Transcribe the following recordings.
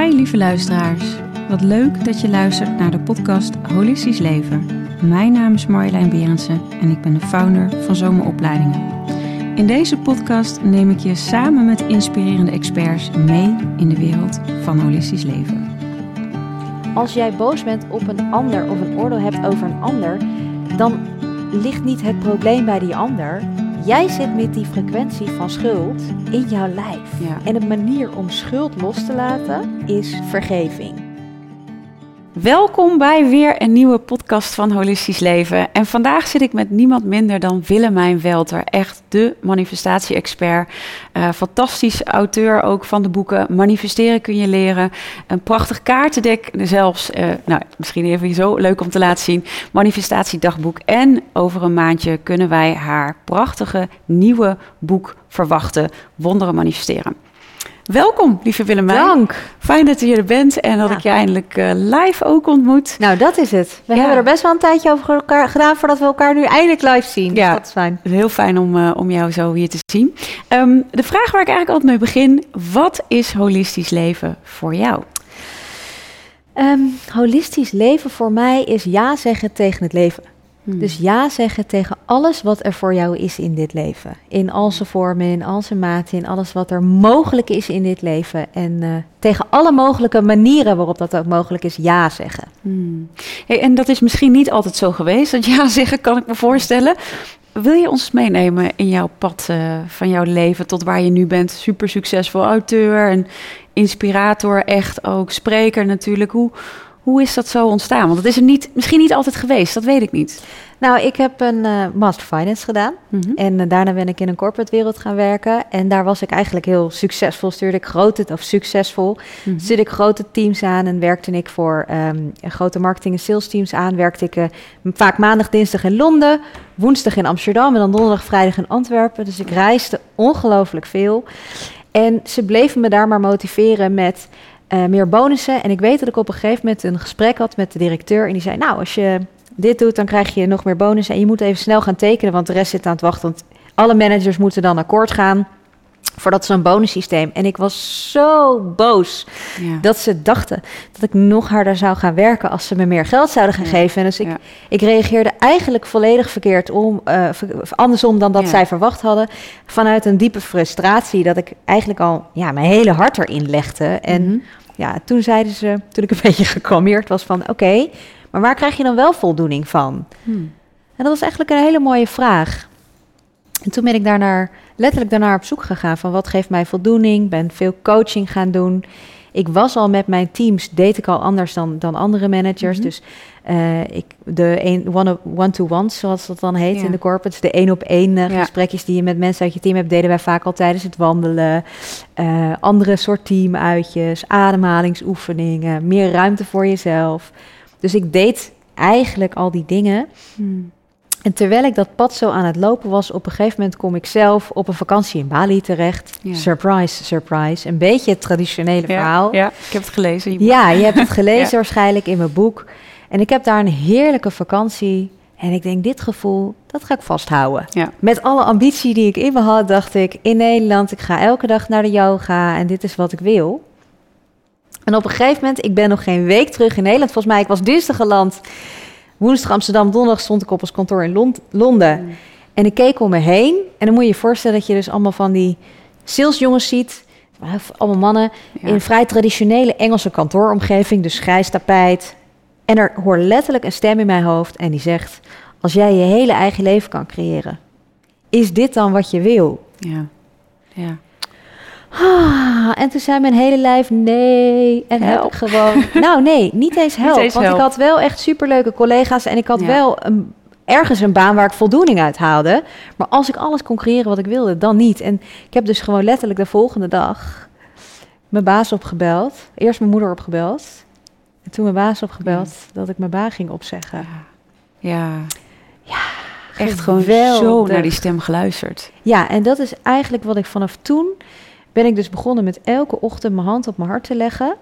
Hi lieve luisteraars. Wat leuk dat je luistert naar de podcast Holistisch Leven. Mijn naam is Marjolein Berendsen en ik ben de founder van Zomeropleidingen. In deze podcast neem ik je samen met inspirerende experts mee in de wereld van holistisch leven. Als jij boos bent op een ander of een oordeel hebt over een ander, dan ligt niet het probleem bij die ander. Jij zit met die frequentie van schuld in jouw lijf. Ja. En de manier om schuld los te laten is vergeving. Welkom bij weer een nieuwe podcast van Holistisch Leven. En vandaag zit ik met niemand minder dan Willemijn Welter. Echt de manifestatie-expert. Eh, fantastisch auteur ook van de boeken Manifesteren kun je leren. Een prachtig kaartendek zelfs. eh, nou, misschien even zo leuk om te laten zien. Manifestatiedagboek. En over een maandje kunnen wij haar prachtige nieuwe boek verwachten. Wonderen manifesteren. Welkom, lieve Willemijn. Dank. Fijn dat je er bent en dat Ja. ik je eindelijk eh, live ook ontmoet. Nou, dat is het. We Ja. hebben er best wel een tijdje over elkaar gedaan voordat we elkaar nu eindelijk live zien. Ja. Dus dat is fijn. Heel fijn om, eh, om jou zo hier te zien. Ehm, de vraag waar ik eigenlijk altijd mee begin: wat is holistisch leven voor jou? Ehm, holistisch leven voor mij is ja zeggen tegen het leven. Hmm. Dus ja zeggen tegen alles wat er voor jou is in dit leven. In al zijn vormen, in al zijn maten, in alles wat er mogelijk is in dit leven. En eh, tegen alle mogelijke manieren waarop dat ook mogelijk is, ja zeggen. Hmm. Hey, en dat is misschien niet altijd zo geweest. Dat ja zeggen kan ik me voorstellen. Wil je ons meenemen in jouw pad eh, van jouw leven tot waar je nu bent? Super succesvol auteur en inspirator, echt ook spreker natuurlijk. Hoe, hoe is dat zo ontstaan? Want dat is er niet, misschien niet altijd geweest, dat weet ik niet. Nou, ik heb een eh, Master Finance gedaan. Mhm. En eh, daarna ben ik in een corporate wereld gaan werken. En daar was ik eigenlijk heel succesvol. Stuurde ik grote, of succesvol. Mhm. Stuurde ik grote teams aan en werkte ik voor ehm, grote marketing- en sales teams aan. Werkte ik eh, vaak maandag, dinsdag in Londen, woensdag in Amsterdam en dan donderdag, vrijdag in Antwerpen. Dus ik reisde ongelooflijk veel. En ze bleven me daar maar motiveren met eh, meer bonussen. En ik weet dat ik op een gegeven moment een gesprek had met de directeur. En die zei, nou, als je dit doet, dan krijg je nog meer bonussen. En je moet even snel gaan tekenen, want de rest zit aan het wachten. Want alle managers moeten dan akkoord gaan voordat zo'n bonussysteem. En ik was zo boos Ja. dat ze dachten dat ik nog harder zou gaan werken als ze me meer geld zouden gaan Ja, geven. En dus ik, ja. ik reageerde eigenlijk volledig verkeerd om, eh, andersom dan dat zij verwacht hadden. Vanuit een diepe frustratie dat ik eigenlijk al ja, mijn hele hart erin legde. En Mhm. ja, toen zeiden ze, toen ik een beetje gekalmeerd was van oké, maar waar krijg je dan wel voldoening van? Hmm. En dat was eigenlijk een hele mooie vraag. En toen ben ik daarnaar, letterlijk daarnaar op zoek gegaan van wat geeft mij voldoening. Ben veel coaching gaan doen. Ik was al met mijn teams, deed ik al anders dan, dan andere managers. Mhm. Dus eh, ik, de een- one- one-to-ones, zoals dat dan heet Ja. in de corporates. De één op één eh, Ja. gesprekjes die je met mensen uit je team hebt, deden wij vaak al tijdens het wandelen. Eh, andere soort teamuitjes, ademhalingsoefeningen, meer ruimte voor jezelf. Dus ik deed eigenlijk al die dingen. Hmm. En terwijl ik dat pad zo aan het lopen was, op een gegeven moment kom ik zelf op een vakantie in Bali terecht. Ja. Surprise, surprise. Een beetje het traditionele verhaal. Ja, ik heb het gelezen. in je. Ja, je hebt het gelezen Ja. waarschijnlijk in mijn boek. En ik heb daar een heerlijke vakantie. En ik denk, dit gevoel, dat ga ik vasthouden. Ja. Met alle ambitie die ik in me had, dacht ik, in Nederland, ik ga elke dag naar de yoga en dit is wat ik wil. En op een gegeven moment, ik ben nog geen week terug in Nederland. Volgens mij, ik was dinsdag geland. Woensdag Amsterdam, donderdag stond ik op ons kantoor in Lond- Londen. Hmm. En ik keek om me heen. En dan moet je je voorstellen dat je dus allemaal van die salesjongens ziet. Allemaal mannen Ja. in een vrij traditionele Engelse kantooromgeving. Dus grijs tapijt. En er hoor letterlijk een stem in mijn hoofd. En die zegt, als jij je hele eigen leven kan creëren. Is dit dan wat je wil? Ja. ja. Ah, en toen zei mijn hele lijf nee. En heb Help. ik gewoon. Nou, nee, niet eens help. eens want help. ik had wel echt superleuke collega's. En ik had Ja. wel een, ergens een baan waar ik voldoening uit haalde. Maar als ik alles kon creëren wat ik wilde, dan niet. En ik heb dus gewoon letterlijk de volgende dag mijn baas opgebeld. Eerst mijn moeder opgebeld. En toen mijn baas opgebeld dat ik mijn baan ging opzeggen. Ja. Ja, Echt gewoon zo naar die stem geluisterd. Ja, en dat is eigenlijk wat ik vanaf toen ben ik dus begonnen met elke ochtend mijn hand op mijn hart te leggen.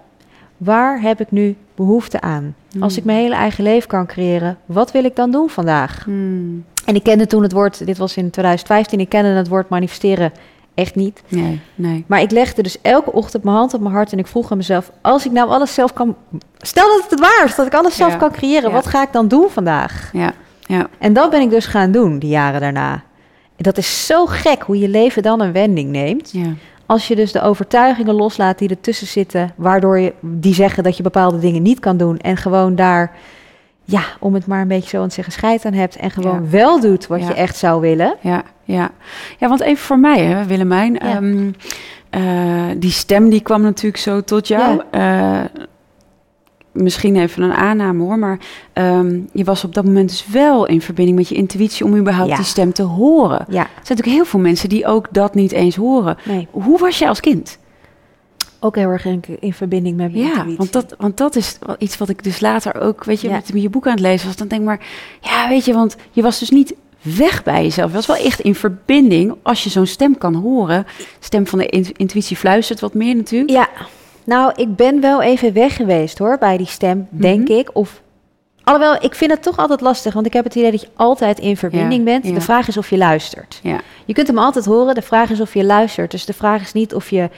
Waar heb ik nu behoefte aan? Hmm. Als ik mijn hele eigen leven kan creëren, wat wil ik dan doen vandaag? Hmm. En ik kende toen het woord, dit was in 2015, ik kende het woord manifesteren Echt niet. Nee, nee. Maar ik legde dus elke ochtend mijn hand op mijn hart en ik vroeg aan mezelf: als ik nou alles zelf kan. Stel dat het het waar is, dat ik alles zelf Ja. kan creëren, Ja. wat ga ik dan doen vandaag? Ja, ja. En dat ben ik dus gaan doen, die jaren daarna. En dat is zo gek hoe je leven dan een wending neemt. ja. Als je dus de overtuigingen loslaat die ertussen zitten, waardoor je die zeggen dat je bepaalde dingen niet kan doen. En gewoon daar, ja, om het maar een beetje zo aan te zeggen, scheid aan hebt. En gewoon Ja. wel doet wat Ja. je echt zou willen. Ja, ja. ja, want even voor mij, hè, Willemijn. Ja. ehm, eh, die stem die kwam natuurlijk zo tot jou. Eh, misschien even een aanname hoor, maar ehm, je was op dat moment dus wel in verbinding met je intuïtie om überhaupt Ja. die stem te horen. Er Ja, zijn natuurlijk heel veel mensen die ook dat niet eens horen. nee. Hoe was je als kind? Ook heel erg in, in verbinding met mijn Ja, intuïtie. want dat, want dat is wel iets wat ik dus later ook, weet je, Ja. met je boek aan het lezen was. Dan denk ik maar, ja, weet je, want je was dus niet weg bij jezelf. Je was wel echt in verbinding als je zo'n stem kan horen. Stem van de in- intuïtie fluistert wat meer natuurlijk. Ja, nou, ik ben wel even weg geweest hoor, bij die stem, denk Mhm. ik. Of, alhoewel, ik vind het toch altijd lastig, want ik heb het idee dat je altijd in verbinding Ja, bent. ja. De vraag is of je luistert. Ja, Je kunt hem altijd horen, de vraag is of je luistert. Dus de vraag is niet of je...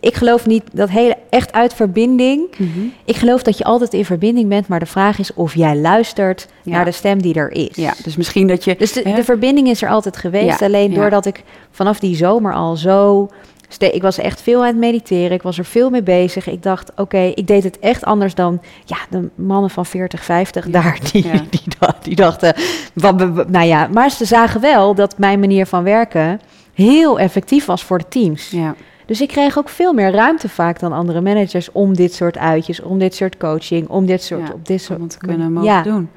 Ik geloof niet dat hele echt uit verbinding. Mhm. Ik geloof dat je altijd in verbinding bent, maar de vraag is of jij luistert naar de stem die er is. ja dus misschien dat je... Dus de, verbinding is er altijd geweest. Alleen doordat ik vanaf die zomer al zo. Ste- Ik was echt veel aan het mediteren. Ik was er veel mee bezig. Ik dacht, oké, ik deed het echt anders dan ja, de mannen van 40, 50 Ja, daar. Die, ja. die, die dachten, wat, nou ja. Maar ze zagen wel dat mijn manier van werken heel effectief was voor de teams. Ja, Dus ik kreeg ook veel meer ruimte vaak dan andere managers om dit soort uitjes, om dit soort coaching, om dit soort, op dit soort om te kunnen mogen ja. doen.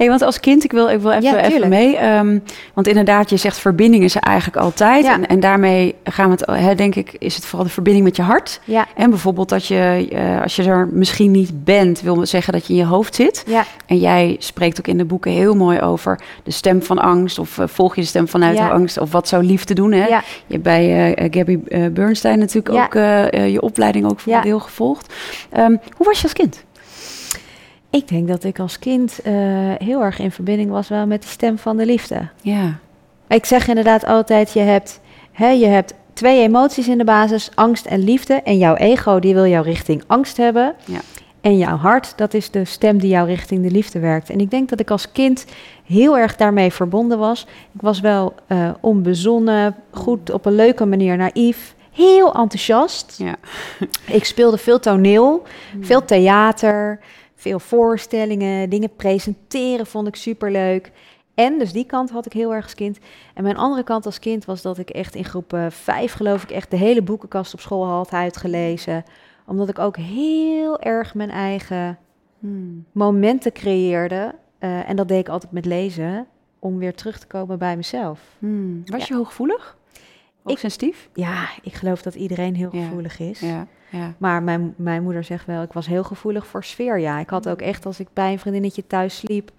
Hey, want als kind, ik wil, ik wil even, Ja, even mee. ehm, want inderdaad, je zegt verbinding is er eigenlijk altijd. Ja. En, en daarmee gaan we het, hè, denk ik, is het vooral de verbinding met je hart. Ja, En bijvoorbeeld dat je, eh, als je er misschien niet bent, wil zeggen dat je in je hoofd zit. En jij spreekt ook in de boeken heel mooi over de stem van angst. Of eh, volg je de stem vanuit de angst. Of wat zou liefde doen, hè? Je hebt bij eh, eh, Gabby eh, Bernstein natuurlijk ook eh, eh, je opleiding ook voor een deel gevolgd. Ehm, hoe was je als kind? Ik denk dat ik als kind eh, heel erg in verbinding was wel met die stem van de liefde. Ja, Ik zeg inderdaad altijd, je hebt, hè, je hebt twee emoties in de basis, angst en liefde. En jouw ego, die wil jou richting angst hebben. Ja. En jouw hart, dat is de stem die jou richting de liefde werkt. En ik denk dat ik als kind heel erg daarmee verbonden was. Ik was wel eh, onbezonnen, goed op een leuke manier naïef. Heel enthousiast. ja. Ik speelde veel toneel, veel theater, veel voorstellingen, dingen presenteren vond ik superleuk. En dus die kant had ik heel erg als kind. En mijn andere kant als kind was dat ik echt in groep eh, vijf, geloof ik, echt de hele boekenkast op school had uitgelezen. Omdat ik ook heel erg mijn eigen Hmm. momenten creëerde. Eh, en dat deed ik altijd met lezen, om weer terug te komen bij mezelf. Hmm. Was Ja. je hooggevoelig? Ook Ik- sensitief? Ja, ik geloof dat iedereen heel Ja. gevoelig is. Ja, ja. Maar mijn, mijn moeder zegt wel, ik was heel gevoelig voor sfeer. Ja, ik had ook echt als ik bij een vriendinnetje thuis sliep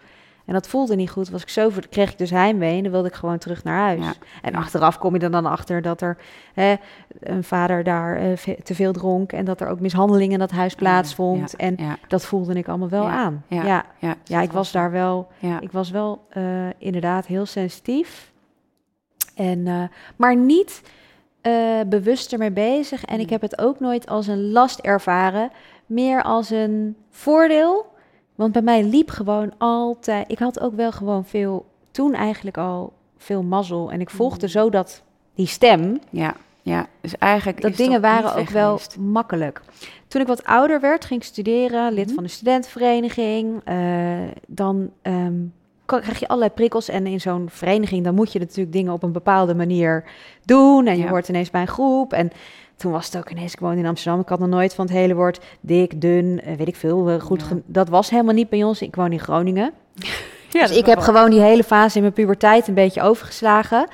en dat voelde niet goed, was ik zo kreeg ik dus heimwee en dan wilde ik gewoon terug naar huis. Ja. En achteraf kom je er dan achter dat er hè, een vader daar eh, te veel dronk en dat er ook mishandeling in dat huis plaatsvond. Ja, En dat voelde ik allemaal wel aan. ja, Ja, ja, ik was daar wel, ik was wel eh, inderdaad heel sensitief. En, eh, maar niet eh, bewust ermee bezig. En ik Mm. heb het ook nooit als een last ervaren. Meer als een voordeel. Want bij mij liep gewoon altijd... Ik had ook wel gewoon veel... Toen eigenlijk al veel mazzel. En ik volgde Mm. zo dat... Die stem, ja, ja. Dus eigenlijk dat dingen waren ook wel makkelijk. Toen ik wat ouder werd, ging ik studeren, lid Mhm. van de studentenvereniging. eh, dan ehm, krijg je allerlei prikkels. En in zo'n vereniging, dan moet je natuurlijk dingen op een bepaalde manier doen. En je Ja. hoort ineens bij een groep. En toen was het ook ineens, ik in Amsterdam. Ik had nog nooit van het hele woord dik, dun, eh, weet ik veel. eh, goed Ja. Dat was helemaal niet bij ons. Ik woon in Groningen. Ja, dus ik heb wel- gewoon die hele fase in mijn puberteit een beetje overgeslagen.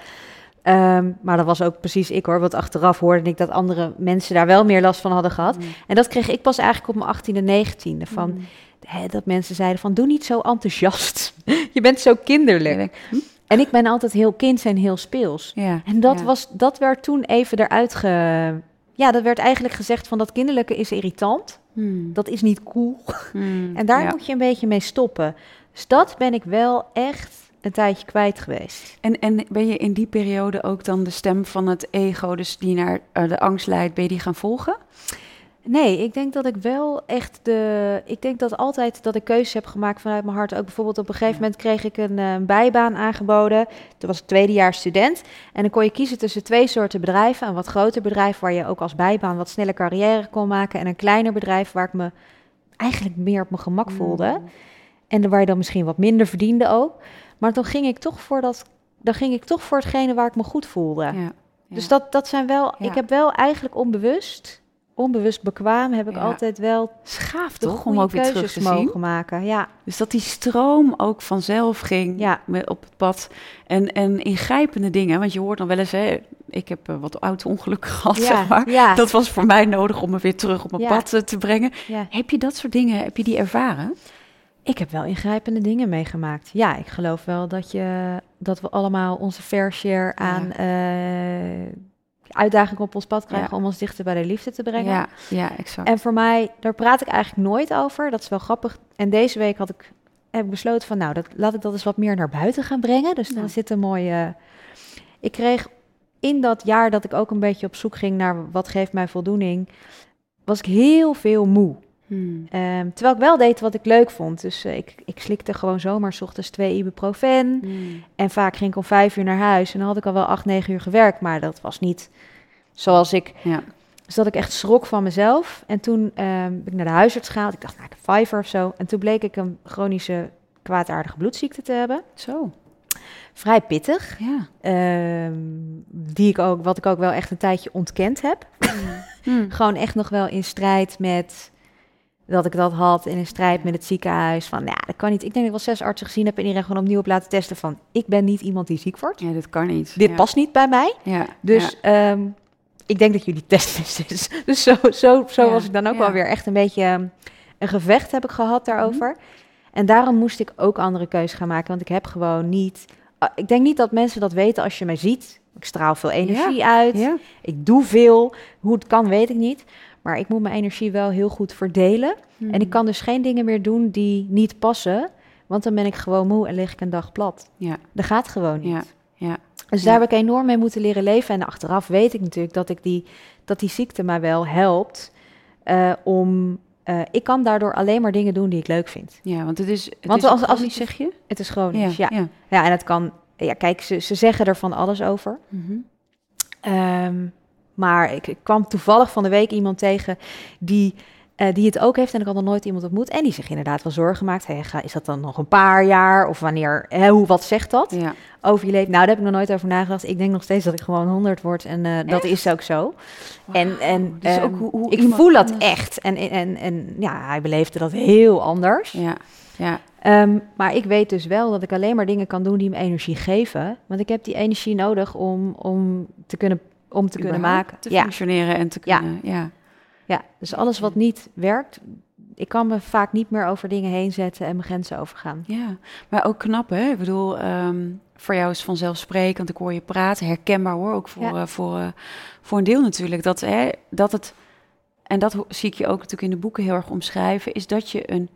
Ehm, maar dat was ook precies ik hoor. Want achteraf hoorde ik dat andere mensen daar wel meer last van hadden gehad. Mm. En dat kreeg ik pas eigenlijk op mijn 18e, 19e. Van, Mm. Hè, dat mensen zeiden van, doe niet zo enthousiast. je bent zo kinderlijk. Hm? En ik ben altijd heel kind en heel speels. Ja, En dat, ja. was, dat werd toen even eruit ge... Ja, dat werd eigenlijk gezegd van dat kinderlijke is irritant. Hmm. Dat is niet cool. Hmm. En daar Ja. moet je een beetje mee stoppen. Dus dat ben ik wel echt een tijdje kwijt geweest. En, en ben je in die periode ook dan de stem van het ego, dus die naar eh, de angst leidt, ben je die gaan volgen? Nee, ik denk dat ik wel echt de. Ik denk dat altijd dat ik keuzes heb gemaakt vanuit mijn hart. Ook bijvoorbeeld op een gegeven Ja. moment kreeg ik een eh, bijbaan aangeboden. Toen was ik tweedejaars student. En dan kon je kiezen tussen twee soorten bedrijven. Een wat groter bedrijf waar je ook als bijbaan wat sneller carrière kon maken. En een kleiner bedrijf waar ik me eigenlijk meer op mijn gemak voelde. Mm. En waar je dan misschien wat minder verdiende ook. Maar toen ging ik toch voor dat. Dan ging ik toch voor hetgene waar ik me goed voelde. Ja. ja. Dus dat, dat zijn wel. Ja. Ik heb wel eigenlijk onbewust, onbewust bekwaam, heb ik Ja. altijd wel Schaaf toch om ook weer terug te zien. mogen maken. Ja, Dus dat die stroom ook vanzelf ging Ja. met, op het pad. En, en ingrijpende dingen. Want je hoort dan wel eens, hè, ik heb eh, wat auto-ongelukken gehad, ja, zeg maar. ja, Dat was voor mij nodig om me weer terug op mijn pad eh, te brengen. Heb je dat soort dingen, heb je die ervaren? Ik heb wel ingrijpende dingen meegemaakt. Ja, ik geloof wel dat, je, dat we allemaal onze fair share aan eh, uitdagingen op ons pad krijgen Ja. om ons dichter bij de liefde te brengen. Ja, ja, exact. En voor mij, daar praat ik eigenlijk nooit over. Dat is wel grappig. En deze week had ik, heb ik besloten van, nou, dat, laat ik dat eens wat meer naar buiten gaan brengen. Dus dan Ja. zit een mooie... Ik kreeg in dat jaar dat ik ook een beetje op zoek ging naar wat geeft mij voldoening, was ik heel veel moe. Hmm. Ehm, terwijl ik wel deed wat ik leuk vond. Dus eh, ik, ik slikte gewoon zomaar 's ochtends twee ibuprofen. Hmm. En vaak ging ik om vijf uur naar huis. En dan had ik al wel acht, negen uur gewerkt. Maar dat was niet zoals ik Ja. dus dat ik echt schrok van mezelf. En toen ehm, ben ik naar de huisarts gegaan. Ik dacht, naar de Fiver of zo. En toen bleek ik een chronische kwaadaardige bloedziekte te hebben. Zo, Vrij pittig. ja. Ehm, die ik ook, wat ik ook wel echt een tijdje ontkend heb. Hmm. Gewoon echt nog wel in strijd met dat ik dat had. In strijd met het ziekenhuis. Van, ja, dat kan niet. Ik denk dat ik wel zes artsen gezien heb. En iedereen gewoon opnieuw op laten testen van... Ik ben niet iemand die ziek wordt. Ja, dit kan niet. Dit ja. past niet bij mij. Ja, Dus ehm, ik denk dat jullie testen is. Dus zo, zo, zo was ik dan ook wel weer echt een beetje ehm, een gevecht heb ik gehad daarover. En daarom moest ik ook andere keuzes gaan maken. Want ik heb gewoon niet. ah, ik denk niet dat mensen dat weten als je mij ziet. Ik straal veel energie uit. Ik doe veel. Hoe het kan, weet ik niet. Maar ik moet mijn energie wel heel goed verdelen. Hmm. En ik kan dus geen dingen meer doen die niet passen. Want dan ben ik gewoon moe en lig ik een dag plat. Ja, Dat gaat gewoon niet. ja, ja. Dus Ja. daar heb ik enorm mee moeten leren leven. En achteraf weet ik natuurlijk dat, ik die, dat die ziekte mij wel helpt eh, om... eh, ik kan daardoor alleen maar dingen doen die ik leuk vind. Ja, want het is. Het Want is als- als het- zeg je? Het is chronisch, ja. ja. ja. en het kan... Ja, kijk, ze, ze zeggen er van alles over. Mhm. Ehm, maar ik, ik kwam toevallig van de week iemand tegen die, eh, die het ook heeft. En ik had nog nooit iemand ontmoet. En die zich inderdaad wel zorgen maakt. Hey, ga- is dat dan nog een paar jaar? Of wanneer? Hè, hoe, wat zegt dat? Ja. Over je leven? Nou, daar heb ik nog nooit over nagedacht. Ik denk nog steeds dat ik gewoon 100 word. En eh, dat is ook zo. En, en Dus ook ehm, hoe- hoe ik voel dat anders- echt. En, en, en ja, hij beleefde dat heel anders. Ja, ja. Ehm, maar ik weet dus wel dat ik alleen maar dingen kan doen die me energie geven. Want ik heb die energie nodig om, om te kunnen, om te kunnen maken. Te ja, functioneren en te kunnen. Ja. ja, dus alles wat niet werkt, ik kan me vaak niet meer over dingen heen zetten en mijn grenzen overgaan. Ja, maar ook knap hè. Ik bedoel, ehm, voor jou is vanzelfsprekend. Ik hoor je praten, herkenbaar hoor. Ook voor, Ja. eh, voor, eh, voor een deel natuurlijk. Dat, hè, dat het, en dat zie ik je ook natuurlijk in de boeken heel erg omschrijven, is dat je een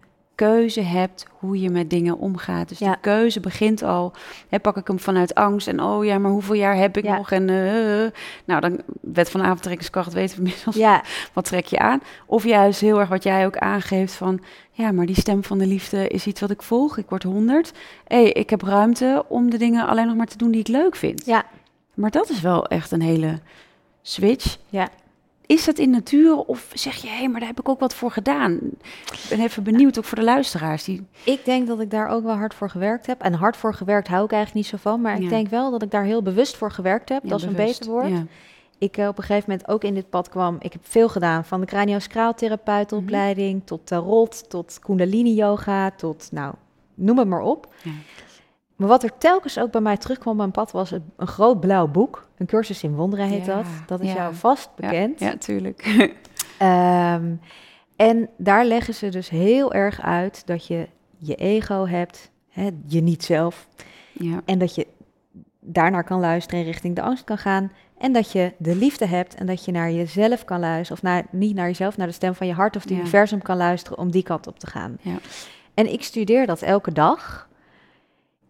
keuze hebt hoe je met dingen omgaat. Dus Ja. de keuze begint al, hè, pak ik hem vanuit angst en oh ja, maar hoeveel jaar heb ik Ja. nog? En eh, eh, nou, dan wet van aantrekkingskracht weten we inmiddels Ja, wat trek je aan? Of juist heel erg wat jij ook aangeeft van... ja, maar die stem van de liefde is iets wat ik volg. Ik word honderd. hey, ik heb ruimte om de dingen alleen nog maar te doen die ik leuk vind. ja, Maar dat is wel echt een hele switch. Ja. Is dat in nature of zeg je... hé, hey, maar daar heb ik ook wat voor gedaan? Ik ben even benieuwd, ook voor de luisteraars. Die... ik denk dat ik daar ook wel hard voor gewerkt heb. En hard voor gewerkt hou ik eigenlijk niet zo van. Maar Ja. ik denk wel dat ik daar heel bewust voor gewerkt heb. Ja, dat is een beter woord. Ja. ik eh, op een gegeven moment ook in dit pad kwam. Ik heb veel gedaan, van de craniosacraaltherapeutenopleiding tot tarot, tot kundalini yoga, tot nou, noem het maar op. Ja. Maar wat er telkens ook bij mij terugkwam op mijn pad was een, een groot blauw boek. Een cursus in wonderen heet Ja, dat. Dat is ja. jou vast bekend. Ja, tuurlijk. Ehm, en daar leggen ze dus heel erg uit dat je je ego hebt, hè, je niet zelf. ja. En dat je daarnaar kan luisteren en richting de angst kan gaan. En dat je de liefde hebt en dat je naar jezelf kan luisteren. Of naar, niet naar jezelf, naar de stem van je hart of het Ja. universum kan luisteren om die kant op te gaan. Ja. En ik studeer dat elke dag.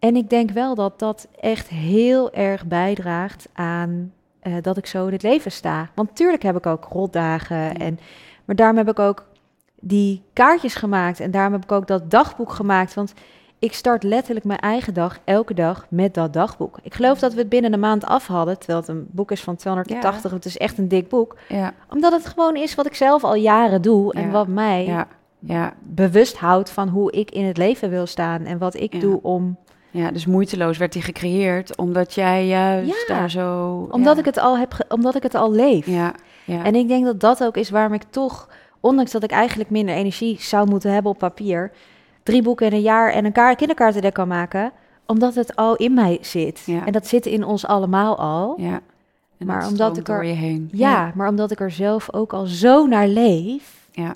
En ik denk wel dat dat echt heel erg bijdraagt aan eh, dat ik zo in het leven sta. Want tuurlijk heb ik ook rotdagen. En, maar daarom heb ik ook die kaartjes gemaakt. En daarom heb ik ook dat dagboek gemaakt. Want ik start letterlijk mijn eigen dag elke dag met dat dagboek. Ik geloof dat we het binnen een maand af hadden. Terwijl het een boek is van 280. Het is echt een dik boek. Ja. Omdat het gewoon is wat ik zelf al jaren doe. En wat mij Ja. Ja. bewust houdt van hoe ik in het leven wil staan. En wat ik doe om ja, dus moeiteloos werd die gecreëerd omdat jij juist Ja. daar zo... Omdat, ja. ik het al heb, omdat ik het al leef. Ja, ja. En ik denk dat dat ook is waarom ik toch, ondanks dat ik eigenlijk minder energie zou moeten hebben op papier, drie boeken in een jaar en een kaart, kinderkaartendek kan maken, omdat het al in mij zit. Ja. En dat zit in ons allemaal al. Ja, ja. En Maar dat omdat ik er- je heen. maar omdat ik er zelf ook al zo naar leef. Ja.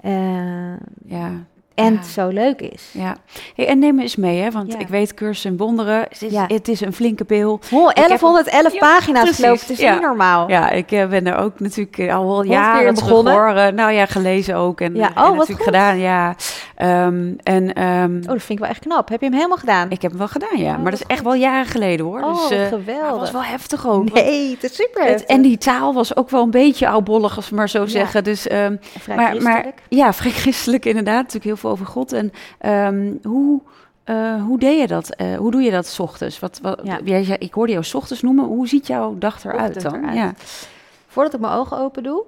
eh, Ja. En het zo leuk is. Ja, hey, en neem eens mee, hè? want ik weet cursus en wonderen. Het is, Ja. het is een flinke pil. Heb 1111 Ja, pagina's precies. geloof ik. Het is niet normaal. Ja, ik eh, ben er ook natuurlijk eh, al wel jaren begonnen? terug hoor. Eh, Nou ja, gelezen ook en, Ja, en oh, wat natuurlijk goed. gedaan. Ja, Ehm, en ehm, Oh, dat vind ik wel echt knap. Heb je hem helemaal gedaan? ik heb hem wel gedaan, ja. Oh, maar dat is echt wel jaren geleden hoor. oh, dus, eh, geweldig. het was wel heftig ook. nee, het is super. het, en die taal was ook wel een beetje oudbollig, als we maar zo Ja. zeggen. Dus ehm, Vrij maar-. Ja, vrij christelijk inderdaad. Natuurlijk heel veel over God. En hoe, eh, hoe deed je dat? Eh, hoe doe je dat 's ochtends? Wat, wat, Ja. jij ik hoorde jou 's ochtends noemen. Hoe ziet jouw dag eruit Ochtend dan? eruit. Ja. Voordat ik mijn ogen open doe,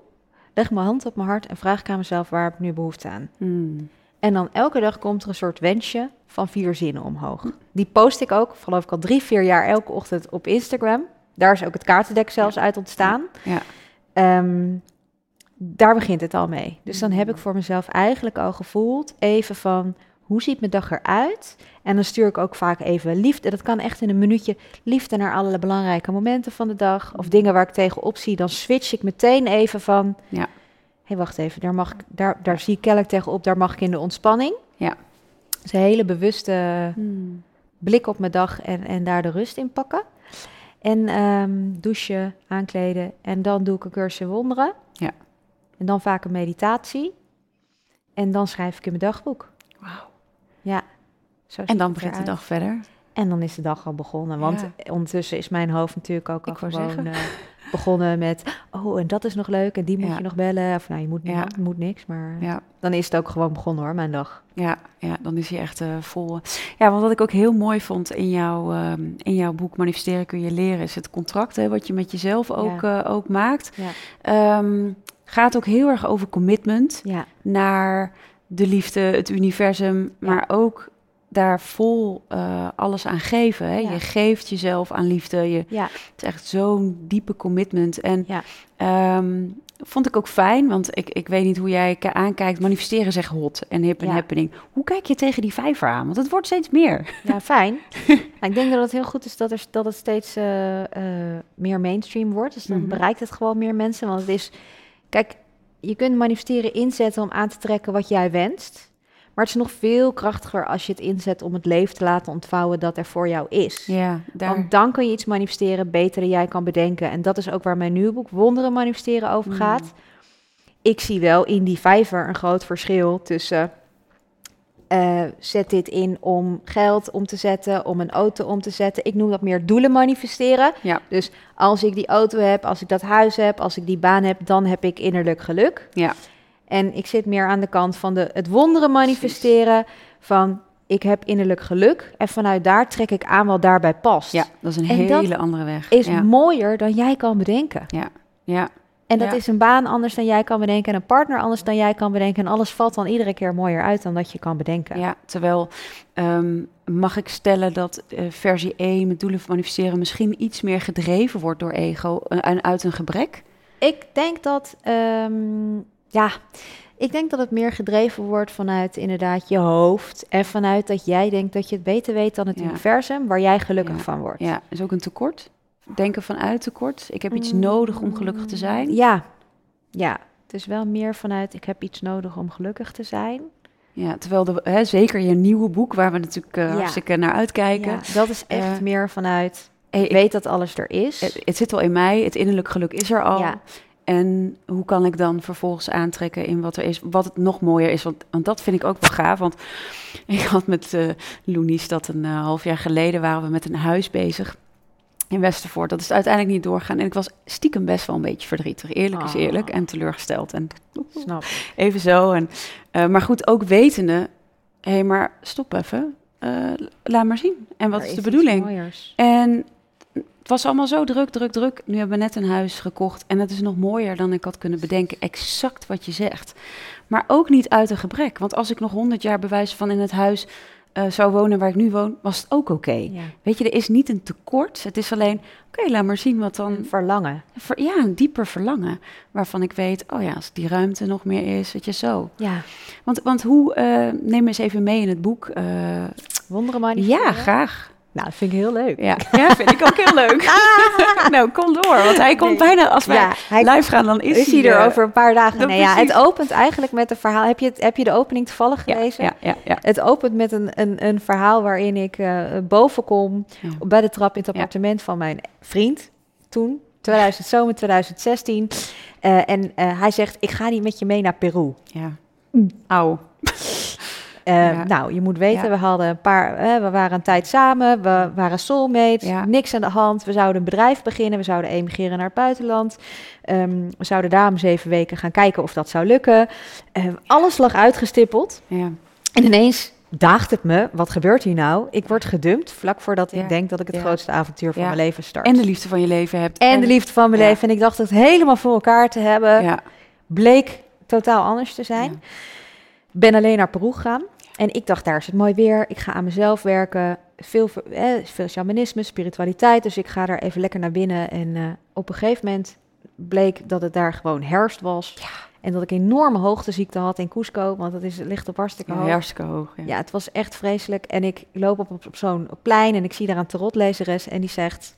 leg ik mijn hand op mijn hart en vraag ik aan mezelf waar heb ik nu behoefte aan. Hmm. En dan elke dag komt er een soort wensje van vier zinnen omhoog. Die post ik ook, geloof ik al drie, vier jaar elke ochtend op Instagram. Daar is ook het kaartendek zelfs uit ontstaan. Ja. Ehm, daar begint het al mee. Dus dan heb ik voor mezelf eigenlijk al gevoeld even van hoe ziet mijn dag eruit? En dan stuur ik ook vaak even liefde. Dat kan echt in een minuutje liefde naar alle belangrijke momenten van de dag. Of dingen waar ik tegenop zie. Dan switch ik meteen even van. Ja. Hé, wacht even. Daar, mag ik, daar, daar zie ik kennelijk tegenop. Daar mag ik in de ontspanning. Ja. Dus een hele bewuste Hmm. blik op mijn dag en, en daar de rust in pakken. En ehm, douchen, aankleden. En dan doe ik een cursus wonderen. Ja. En dan vaak een meditatie. En dan schrijf ik in mijn dagboek. Wauw. Ja. Zo En dan begint de dag verder. En dan is de dag al begonnen. Want ondertussen is mijn hoofd natuurlijk ook al gewoon zeggen. begonnen met... Oh, en dat is nog leuk. En die moet Ja. je nog bellen. Of nou, je moet, Ja. je moet niks. Maar Ja. dan is het ook gewoon begonnen hoor, mijn dag. Ja, ja, dan is hij echt eh, vol. Ja, want wat ik ook heel mooi vond in, jouw ehm, in jouw boek Manifesteren kun je leren, is het contract hè, wat je met jezelf ook, eh, ook maakt. Ja. Ehm, gaat ook heel erg over commitment naar de liefde, het universum, maar ook daar vol eh, alles aan geven. Hè? Ja. Je geeft jezelf aan liefde. Je, ja, het is echt zo'n diepe commitment. En Ja. ehm, vond ik ook fijn, want ik, ik weet niet hoe jij aankijkt. Manifesteren is echt hot en hip en happening. Hoe kijk je tegen die vijver aan? Want het wordt steeds meer. ja fijn. Nou, ik denk dat het heel goed is dat, er, dat het steeds eh, eh, meer mainstream wordt. Dus dan Mhm. bereikt het gewoon meer mensen. Want het is... Kijk, je kunt manifesteren inzetten om aan te trekken wat jij wenst. Maar het is nog veel krachtiger als je het inzet om het leven te laten ontvouwen dat er voor jou is. Ja, daar. Want dan kun je iets manifesteren beter dan jij kan bedenken. En dat is ook waar mijn nieuwe boek Wonderen Manifesteren over Mm. gaat. Ik zie wel in die vijver een groot verschil tussen... eh, zet dit in om geld om te zetten, om een auto om te zetten. Ik noem dat meer doelen manifesteren. Ja. Dus als ik die auto heb, als ik dat huis heb, als ik die baan heb, dan heb ik innerlijk geluk. Ja. En ik zit meer aan de kant van de, het wonderen manifesteren. Van ik heb innerlijk geluk. En vanuit daar trek ik aan wat daarbij past. ja, dat is een En hele andere weg. Is ja. mooier dan jij kan bedenken. ja, En dat Ja. is een baan anders dan jij kan bedenken. En een partner anders dan jij kan bedenken. En alles valt dan iedere keer mooier uit dan dat je kan bedenken. ja, terwijl ehm, mag ik stellen dat eh, versie 1 met doelen manifesteren misschien iets meer gedreven wordt door ego eh, en uit een gebrek? Ik denk dat, ehm, ja, ik denk dat het meer gedreven wordt vanuit inderdaad je hoofd. En vanuit dat jij denkt dat je het beter weet dan het Ja. universum, waar jij gelukkig Ja. van wordt. Ja, is ook een tekort. Denken vanuit tekort. Ik heb iets Mm. nodig om gelukkig te zijn. Ja, ja. Het is wel meer vanuit ik heb iets nodig om gelukkig te zijn. Ja, terwijl de, hè, zeker je nieuwe boek, waar we natuurlijk eh, Ja. hartstikke naar uitkijken. Ja, dat is echt Eh, meer vanuit Hey, ik weet dat alles er is. Het, het zit al in mij, het innerlijk geluk is er al. Ja. En hoe kan ik dan vervolgens aantrekken in wat er is, wat het nog mooier is? Want, want dat vind ik ook wel gaaf. Want ik had met uh, Loenies dat een uh, half jaar geleden waren we met een huis bezig in Westervoort. Dat is uiteindelijk niet doorgaan. En ik was stiekem best wel een beetje verdrietig. Eerlijk is eerlijk. En teleurgesteld. En Snap. even zo. En, uh, maar goed, ook wetende... Hé, hey, maar stop even. Uh, laat maar zien. En wat is is de bedoeling? En het was allemaal zo druk, druk, druk. Nu hebben we net een huis gekocht. En het is nog mooier dan ik had kunnen bedenken. Exact wat je zegt. Maar ook niet uit een gebrek. Want als ik nog honderd jaar bewijs van in het huis uh, zou wonen waar ik nu woon, was het ook oké. Ja. Weet je, er is niet een tekort. Het is alleen, oké, laat maar zien wat dan... Een verlangen. Ver- ja, een dieper verlangen. Waarvan ik weet, oh ja, als die ruimte nog meer is, weet je, zo. Ja. Want, want hoe, uh, neem eens even mee in het boek. Uh, Wonderen ja, graag. Nou, dat vind ik heel leuk. Ja, ja vind ik ook heel leuk. nou, kom door, want hij komt Nee. bijna, als wij Ja, live gaan, dan is, is hij er over een paar dagen. Nee, ja, het opent eigenlijk met een verhaal. Heb je, het, heb je de opening toevallig gelezen? ja, ja, ja. Het opent met een, een, een verhaal waarin ik eh, boven kom bij de trap in het appartement van mijn vriend toen, 2000, zomer 2016. Eh, en eh, hij zegt, ik ga niet met je mee naar Peru. ja. Mm. Auw. Eh, Ja. Nou, je moet weten, we hadden een paar, eh, we waren een tijd samen, we waren soulmates, niks aan de hand. We zouden een bedrijf beginnen, we zouden emigreren naar het buitenland. Ehm, we zouden daar om zeven weken gaan kijken of dat zou lukken. Eh, alles lag uitgestippeld. Ja. En ineens daagt het me, wat gebeurt hier nou? Ik word gedumpt vlak voordat Ja. ik denk dat ik het Ja. grootste avontuur van Ja. mijn leven start. En de liefde van je leven hebt. En de liefde van mijn leven. En ik dacht het helemaal voor elkaar te hebben. Bleek totaal anders te zijn. Ben alleen naar Peru gegaan. En ik dacht, daar is het mooi weer. Ik ga aan mezelf werken. Veel, eh, veel shamanisme, spiritualiteit. Dus ik ga daar even lekker naar binnen. En eh, op een gegeven moment bleek dat het daar gewoon herfst was. En dat ik enorme hoogteziekte had in Cusco. Want dat is, ligt op hartstikke Ja, hoog. hartstikke hoog. Ja. Ja, het was echt vreselijk. En ik loop op, op, op zo'n plein en ik zie daar een tarotlezeres en die zegt...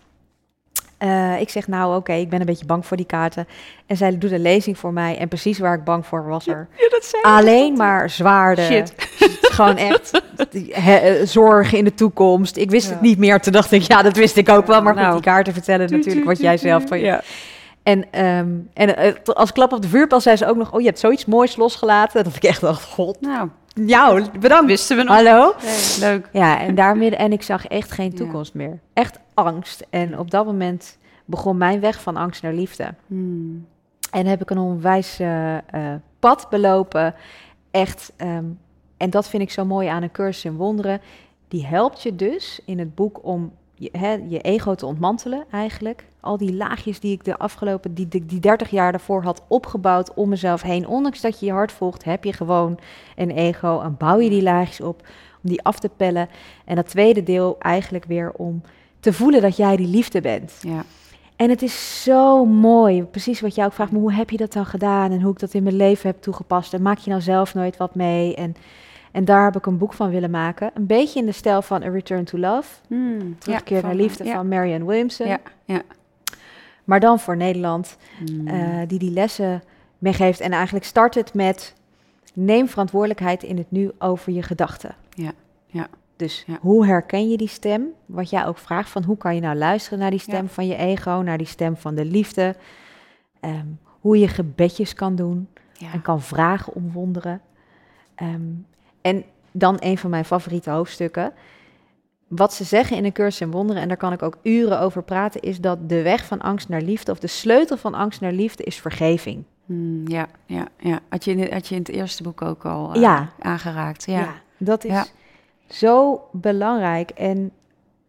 eh, ik zeg, nou oké, ik ben een beetje bang voor die kaarten. En zij doet een lezing voor mij en precies waar ik bang voor was er. Ja, dat zei. Alleen maar zwaarde. Shit. Gewoon echt he- eh, zorgen in de toekomst. Ik wist Ja. het niet meer. Toen dacht ik, ja, dat wist ik ook wel. Maar goed, Nou. die kaarten vertellen Tuut, natuurlijk wat tuut, jij zelf van je Ja. en, ehm, en eh, als klap op de vuurpijl zei ze ook nog... oh, je hebt zoiets moois losgelaten. Dat ik echt dacht, god, Nou, jou, bedankt. wisten we nog. Hallo? Leuk. Ja, en daar midden... En ik zag echt geen Ja. toekomst meer. Echt angst. En op dat moment begon mijn weg van angst naar liefde. Hmm. En heb ik een onwijs eh, eh, pad belopen. Echt. ehm, en dat vind ik zo mooi aan een cursus in wonderen. Die helpt je dus in het boek om je, hè, je ego te ontmantelen eigenlijk. Al die laagjes die ik de afgelopen, die, die, die 30 jaar daarvoor had opgebouwd om mezelf heen. Ondanks dat je je hart volgt, heb je gewoon een ego en bouw je die laagjes op om die af te pellen. En dat tweede deel eigenlijk weer om te voelen dat jij die liefde bent. Ja. En het is zo mooi, precies wat jij ook vraagt, maar hoe heb je dat dan gedaan en hoe ik dat in mijn leven heb toegepast en maak je nou zelf nooit wat mee? En, en daar heb ik een boek van willen maken, een beetje in de stijl van A Return to Love, Hmm. Terugkeer Ja, naar liefde ja. van Marianne Williamson, Ja, ja. maar dan voor Nederland, Hmm. eh, die die lessen meegeeft. En eigenlijk start het met, neem verantwoordelijkheid in het nu over je gedachten. Ja, ja, Dus ja. hoe herken je die stem? Wat jij ook vraagt van hoe kan je nou luisteren naar die stem Ja. van je ego, naar die stem van de liefde. Ehm, hoe je gebedjes kan doen ja. en kan vragen om wonderen. Ehm, en dan een van mijn favoriete hoofdstukken. Wat ze zeggen in een cursus in wonderen, en daar kan ik ook uren over praten, is dat de weg van angst naar liefde, of de sleutel van angst naar liefde, is vergeving. Hmm, ja, ja, ja. Had je, in, het- had je in het eerste boek ook al eh, Ja. aangeraakt. Ja. dat is. Zo belangrijk. En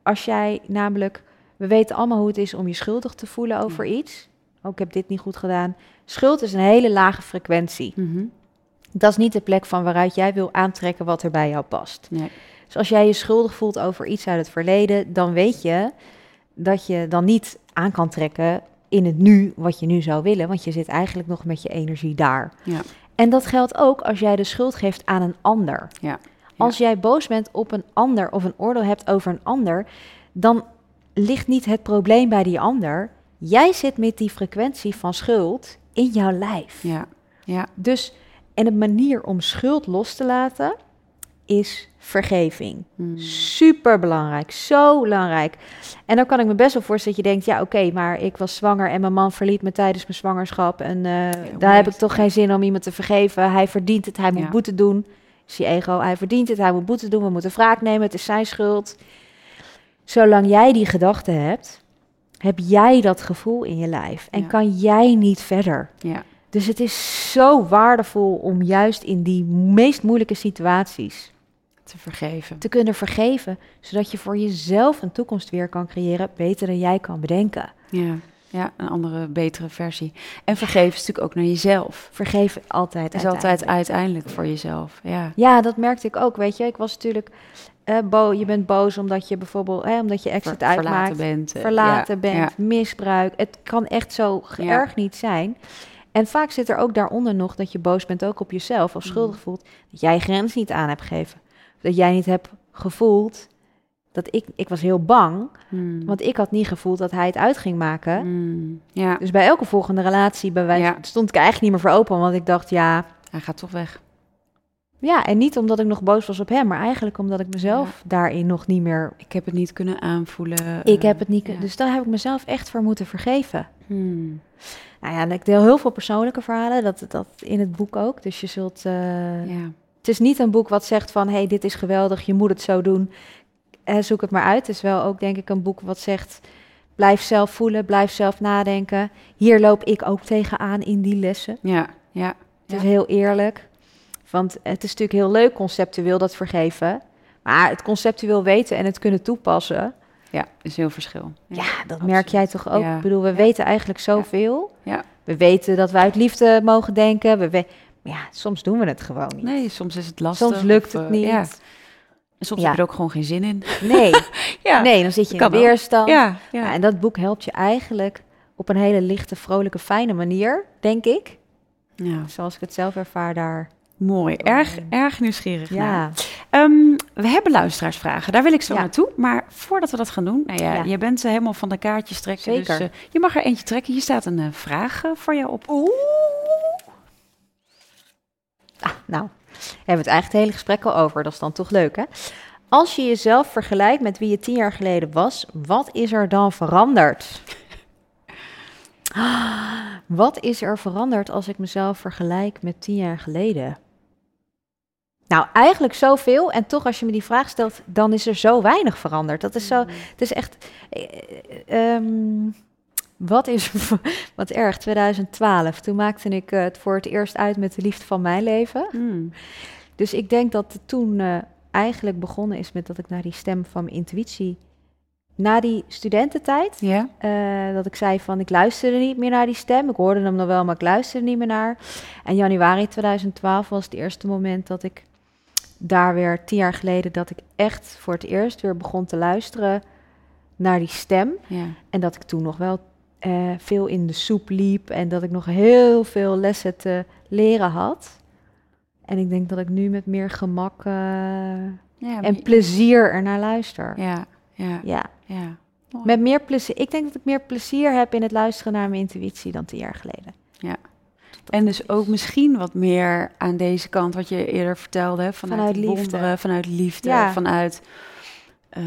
als jij namelijk, we weten allemaal hoe het is om je schuldig te voelen over iets. Ook ik heb dit niet goed gedaan. Schuld is een hele lage frequentie. Mhm. Dat is niet de plek van waaruit jij wil aantrekken wat er bij jou past. Nee. Dus als jij je schuldig voelt over iets uit het verleden, dan weet je dat je dan niet aan kan trekken in het nu wat je nu zou willen, want je zit eigenlijk nog met je energie daar. Ja. En dat geldt ook als jij de schuld geeft aan een ander. Ja. Als jij boos bent op een ander of een oordeel hebt over een ander, dan ligt niet het probleem bij die ander. Jij zit met die frequentie van schuld in jouw lijf. Ja. Ja. Dus, en een manier om schuld los te laten is vergeving. Hmm. Super belangrijk, zo belangrijk. En dan kan ik me best wel voorstellen dat je denkt: ja, oké, maar ik was zwanger en mijn man verliet me tijdens mijn zwangerschap. En eh, daar heb ik toch geen zin om iemand te vergeven. Hij verdient het, hij moet Ja. boete doen. Is je ego, hij verdient het, hij moet boete doen. We moeten wraak nemen, het is zijn schuld. Zolang jij die gedachte hebt, heb jij dat gevoel in je lijf en Ja. kan jij niet verder. Ja. Dus het is zo waardevol om juist in die meest moeilijke situaties Te vergeven. te kunnen vergeven, zodat je voor jezelf een toekomst weer kan creëren, beter dan jij kan bedenken. Ja. Ja, een andere, betere versie. En vergeven is natuurlijk ook naar jezelf. Vergeven altijd. Is altijd uiteindelijk. voor jezelf. Ja. Ja, dat merkte ik ook. Weet je, ik was natuurlijk eh, bo je bent boos omdat je bijvoorbeeld, hè, omdat je exit Ver- uitmaakt, verlaten bent. eh, verlaten ja, bent, ja. misbruik. Het kan echt zo Ja. erg niet zijn. En vaak zit er ook daaronder nog dat je boos bent ook op jezelf of schuldig Mm. voelt dat jij grens niet aan hebt gegeven. Dat jij niet hebt gevoeld dat ik, ik was heel bang, Hmm. want ik had niet gevoeld dat hij het uit ging maken. Hmm. Ja, Dus bij elke volgende relatie bij wijze, Ja. stond ik eigenlijk niet meer voor open, want ik dacht ja, hij gaat toch weg. ja, en niet omdat ik nog boos was op hem, maar eigenlijk omdat ik mezelf daarin nog niet meer. Ik heb het niet kunnen aanvoelen. Ik eh, heb het niet, ja. dus daar heb ik mezelf echt voor moeten vergeven. Hmm. Nou ja, en ik deel heel veel persoonlijke verhalen, dat, dat in het boek ook. Dus je zult. eh, Ja. Het is niet een boek wat zegt van, hey, dit is geweldig, je moet het zo doen. Eh, zoek het maar uit. Het is wel ook, denk ik, een boek wat zegt, blijf zelf voelen, blijf zelf nadenken. Hier loop ik ook tegenaan in die lessen. Ja, ja. Het is heel eerlijk. Want het is natuurlijk heel leuk conceptueel dat vergeven. Maar het conceptueel weten en het kunnen toepassen. Ja, is heel verschil. Ja, dat absoluut. merk jij toch ook. Ja. Ik bedoel, we weten eigenlijk zoveel. Ja. We weten dat we uit liefde mogen denken. We ja, soms doen we het gewoon niet. Nee, soms is het lastig. soms lukt het eh, niet. Soms Ja. heb je er ook gewoon geen zin in. Nee, Ja, nee, dan zit je in weerstand. ja, Ja, ja. en dat boek helpt je eigenlijk op een hele lichte, vrolijke, fijne manier, denk ik. ja. Zoals ik het zelf ervaar daar. Mooi, erg, erg nieuwsgierig. Ja, Ehm, we hebben luisteraarsvragen, daar wil ik zo Ja. naartoe. Maar voordat we dat gaan doen, nou ja, Ja. je bent eh, helemaal van de kaartjes trekken. Zeker. Dus je mag er eentje trekken. Hier staat een eh, vraag eh, voor jou op. Oeh. Ah, nou, hebben we het eigenlijk het hele gesprek al over. Dat is dan toch leuk, hè? Als je jezelf vergelijkt met wie je tien jaar geleden was, wat is er dan veranderd? Wat is er veranderd als ik mezelf vergelijk met tien jaar geleden? Nou, eigenlijk zoveel. En toch, als je me die vraag stelt, dan is er zo weinig veranderd. Dat is zo. Het is echt. eh, eh, ehm, wat is wat erg? 2012. Toen maakte ik eh, het voor het eerst uit met de liefde van mijn leven. Hmm. Dus ik denk dat het toen eh, eigenlijk begonnen is met dat ik naar die stem van mijn intuïtie. Na die studententijd, Ja? eh, dat ik zei van ik luisterde niet meer naar die stem. Ik hoorde hem nog wel, maar ik luisterde niet meer naar. En januari 2012 was het eerste moment dat ik daar weer tien jaar geleden dat ik echt voor het eerst weer begon te luisteren naar die stem. Ja. En dat ik toen nog wel eh, veel in de soep liep en dat ik nog heel veel lessen te leren had. En ik denk dat ik nu met meer gemak eh, Ja, en plezier ernaar luister. ja, ja, Ja, ja. Met meer plezier. Ik denk dat ik meer plezier heb in het luisteren naar mijn intuïtie dan tien jaar geleden. En dus ook misschien wat meer aan deze kant, wat je eerder vertelde, vanuit, Vanuit liefde. wonderen, vanuit liefde, Ja. vanuit, eh,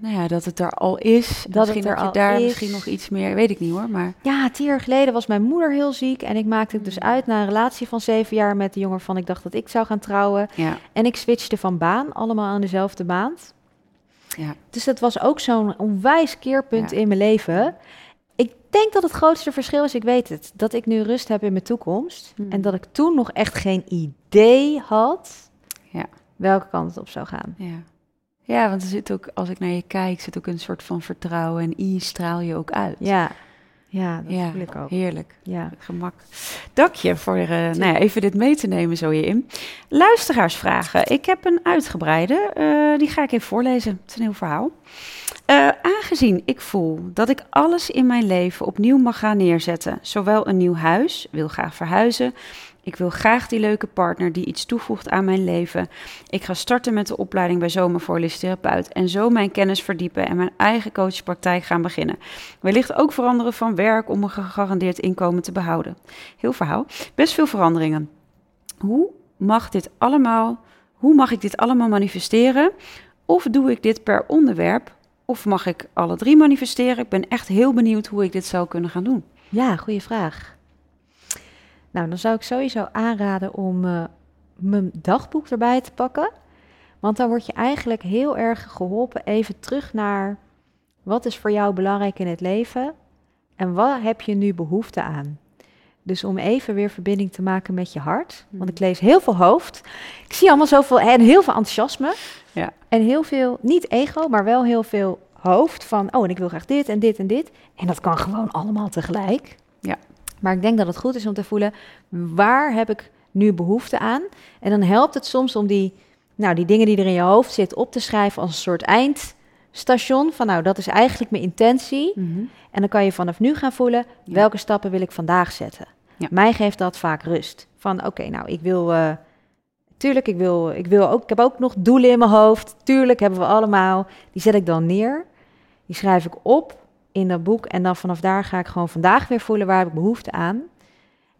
nou ja, dat het er al is. het misschien er dat je al daar is. misschien nog iets meer, weet ik niet hoor, maar Ja, tien jaar geleden was mijn moeder heel ziek en ik maakte het dus Mm. uit na een relatie van zeven jaar met de jongen van ik dacht dat ik zou gaan trouwen. ja, En ik switchte van baan, allemaal aan dezelfde maand. ja, Dus dat was ook zo'n onwijs keerpunt Ja. in mijn leven. Ik denk dat het grootste verschil is, ik weet het, dat ik nu rust heb in mijn toekomst. Hmm. En dat ik toen nog echt geen idee had Ja. welke kant het op zou gaan. ja. Ja, want er zit ook, als ik naar je kijk, zit ook een soort van vertrouwen en i straal je ook uit. Ja, ja dat ja ik ook. heerlijk. Ja. Gemak. Dank je voor eh, nou ja, even dit mee te nemen zo hierin. Luisteraarsvragen. Ik heb een uitgebreide. eh, die ga ik even voorlezen. Het is een heel verhaal. Eh, aangezien ik voel dat ik alles in mijn leven opnieuw mag gaan neerzetten, zowel een nieuw huis, wil graag verhuizen, ik wil graag die leuke partner die iets toevoegt aan mijn leven. Ik ga starten met de opleiding bij Zomer voor Holistisch Therapeut en zo mijn kennis verdiepen en mijn eigen coachpraktijk gaan beginnen. Wellicht ook veranderen van werk om een gegarandeerd inkomen te behouden. Heel verhaal. Best veel veranderingen. Hoe mag dit allemaal? hoe mag ik dit allemaal manifesteren? Of doe ik dit per onderwerp? Of mag ik alle drie manifesteren? Ik ben echt heel benieuwd hoe ik dit zou kunnen gaan doen. Ja, goede vraag. Nou, dan zou ik sowieso aanraden om uh, mijn dagboek erbij te pakken. Want dan word je eigenlijk heel erg geholpen even terug naar wat is voor jou belangrijk in het leven en wat heb je nu behoefte aan. Dus om even weer verbinding te maken met je hart. Want ik hmm. lees heel veel hoofd. Ik zie allemaal zoveel en heel veel enthousiasme. Ja. En heel veel, niet ego, maar wel heel veel hoofd van, oh, en ik wil graag dit en dit en dit. En dat kan gewoon allemaal tegelijk. Ja. Maar ik denk dat het goed is om te voelen, waar heb ik nu behoefte aan? En dan helpt het soms om die, nou, die dingen die er in je hoofd zitten op te schrijven als een soort eindstation. Van nou, dat is eigenlijk mijn intentie. Mhm. En dan kan je vanaf nu gaan voelen, welke stappen wil ik vandaag zetten? Ja. Mij geeft dat vaak rust. Van oké, nou, ik wil... Uh, tuurlijk, ik, wil, ik, wil ook, ik heb ook nog doelen in mijn hoofd. Tuurlijk hebben we allemaal. Die zet ik dan neer. Die schrijf ik op in dat boek. En dan vanaf daar ga ik gewoon vandaag weer voelen waar heb ik behoefte aan.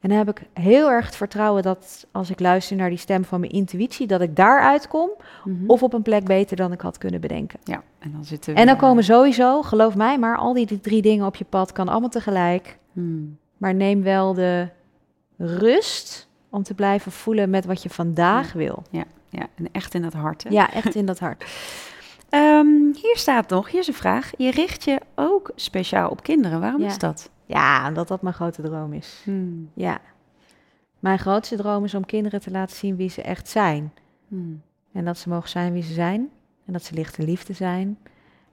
En dan heb ik heel erg het vertrouwen dat als ik luister naar die stem van mijn intuïtie, dat ik daaruit kom. Mhm. Of op een plek beter dan ik had kunnen bedenken. Ja, en dan zitten En dan komen sowieso, geloof mij, maar al die drie dingen op je pad kan allemaal tegelijk. Hmm. Maar neem wel de rust om te blijven voelen met wat je vandaag wil. Ja, ja, en echt in dat hart. Hè? Ja, echt in dat hart. Ehm, hier staat nog, hier is een vraag. Je richt je ook speciaal op kinderen. Waarom is dat? Ja, omdat dat mijn grote droom is. Hmm. Ja. Mijn grootste droom is om kinderen te laten zien wie ze echt zijn. Hmm. En dat ze mogen zijn wie ze zijn. En dat ze licht en liefde zijn.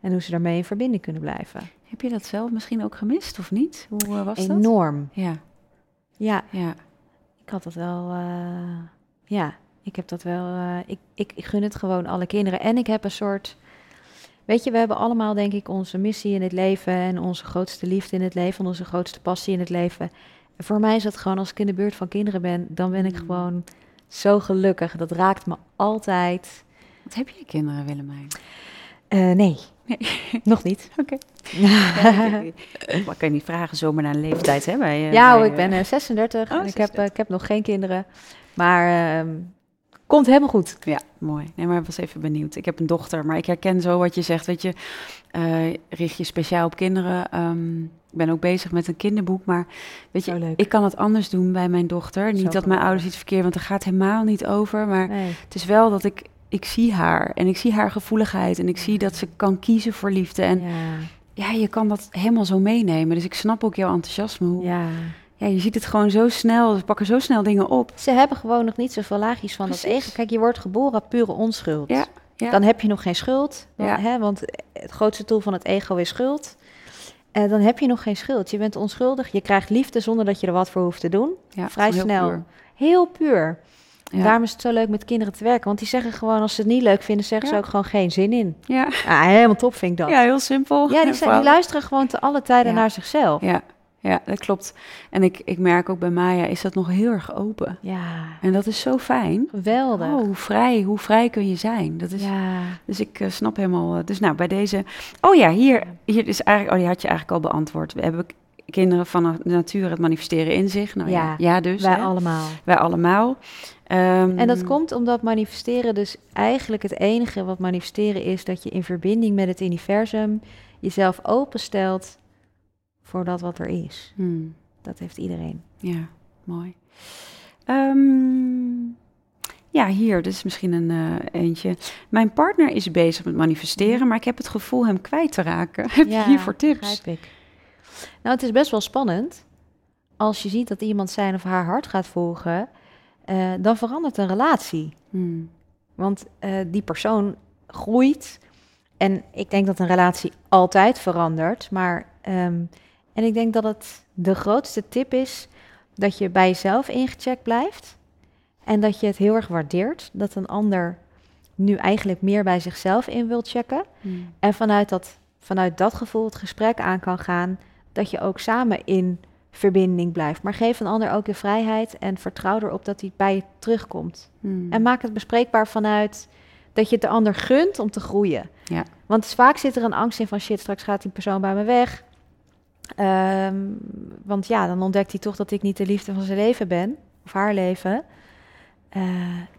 En hoe ze daarmee in verbinding kunnen blijven. Heb je dat zelf misschien ook gemist of niet? Hoe uh, was Enorm. dat? Enorm. Ja. Ja. ja. Ik had dat wel... Uh, ja, ik heb dat wel... Uh, ik, ik, ik gun het gewoon alle kinderen. En ik heb een soort Weet je, we hebben allemaal, denk ik, onze missie in het leven en onze grootste liefde in het leven, onze grootste passie in het leven. En voor mij is dat gewoon, als ik in de buurt van kinderen ben, dan ben ik mm. gewoon zo gelukkig. Dat raakt me altijd. Wat heb je kinderen, Willemijn? Uh, nee. nee. Nog niet. Oké. Okay. maar kan je niet vragen zomaar naar een leeftijd, hè? Bij, uh, ja, ik ben uh, 36 oh, en ik heb, ik heb nog geen kinderen. Maar ehm, Komt helemaal goed. Ja, mooi. Nee, maar ik was even benieuwd. Ik heb een dochter, maar ik herken zo wat je zegt. Weet je, uh, richt je speciaal op kinderen. Um, ik ben ook bezig met een kinderboek, maar weet je, ik kan het anders doen bij mijn dochter. Niet dat mijn ouders iets verkeerd, want er gaat helemaal niet over. Maar het is wel dat ik, ik zie haar en ik zie haar gevoeligheid en ik zie dat ze kan kiezen voor liefde. En ja, ja je kan dat helemaal zo meenemen. Dus ik snap ook jouw enthousiasme. Hoe, ja ja, je ziet het gewoon zo snel. Ze pakken zo snel dingen op. Ze hebben gewoon nog niet zoveel laagjes van Precies. dat ego. Kijk, je wordt geboren pure onschuld. Ja, ja. Dan heb je nog geen schuld. ja. hè, want het grootste doel van het ego is schuld. En dan heb je nog geen schuld. Je bent onschuldig. Je krijgt liefde zonder dat je er wat voor hoeft te doen. Ja, Vrij snel. Puur. Heel puur. Ja. Daarom is het zo leuk met kinderen te werken. Want die zeggen gewoon, als ze het niet leuk vinden, zeggen ze ook gewoon geen zin in. Ja. Ah, helemaal top vind ik dat. Ja, heel simpel. Ja, die, zijn, die luisteren gewoon te alle tijden naar zichzelf. Ja, ja, dat klopt. En ik, ik merk ook bij Maya is dat nog heel erg open. Ja. En dat is zo fijn. Geweldig. Oh, hoe vrij, hoe vrij kun je zijn. Dat is, ja. Dus ik uh, snap helemaal. Uh, dus nou, bij deze. Oh ja, hier, hier is eigenlijk. Oh, die had je eigenlijk al beantwoord. We hebben kinderen van de natuur het manifesteren in zich. Nou ja, ja, dus. Wij allemaal. Wij allemaal. Um, en dat komt omdat manifesteren dus eigenlijk het enige wat manifesteren is dat je in verbinding met het universum jezelf openstelt voor dat wat er is. Hmm. Dat heeft iedereen. Ja, mooi. Um, ja, hier, dus misschien een uh, eentje. Mijn partner is bezig met manifesteren, maar ik heb het gevoel hem kwijt te raken. heb je hiervoor tips? ik. Nou, het is best wel spannend. Als je ziet dat iemand zijn of haar hart gaat volgen, uh, dan verandert een relatie. Hmm. Want uh, die persoon groeit. En ik denk dat een relatie altijd verandert. Maar um, en ik denk dat het de grootste tip is dat je bij jezelf ingecheckt blijft. En dat je het heel erg waardeert dat een ander nu eigenlijk meer bij zichzelf in wil checken. Hmm. En vanuit dat, vanuit dat gevoel het gesprek aan kan gaan. Dat je ook samen in verbinding blijft. Maar geef een ander ook de vrijheid en vertrouw erop dat hij bij je terugkomt. Hmm. En maak het bespreekbaar vanuit dat je het de ander gunt om te groeien. Ja. Want vaak zit er een angst in van shit, straks gaat die persoon bij me weg. Um, want ja, dan ontdekt hij toch dat ik niet de liefde van zijn leven ben, of haar leven. eh,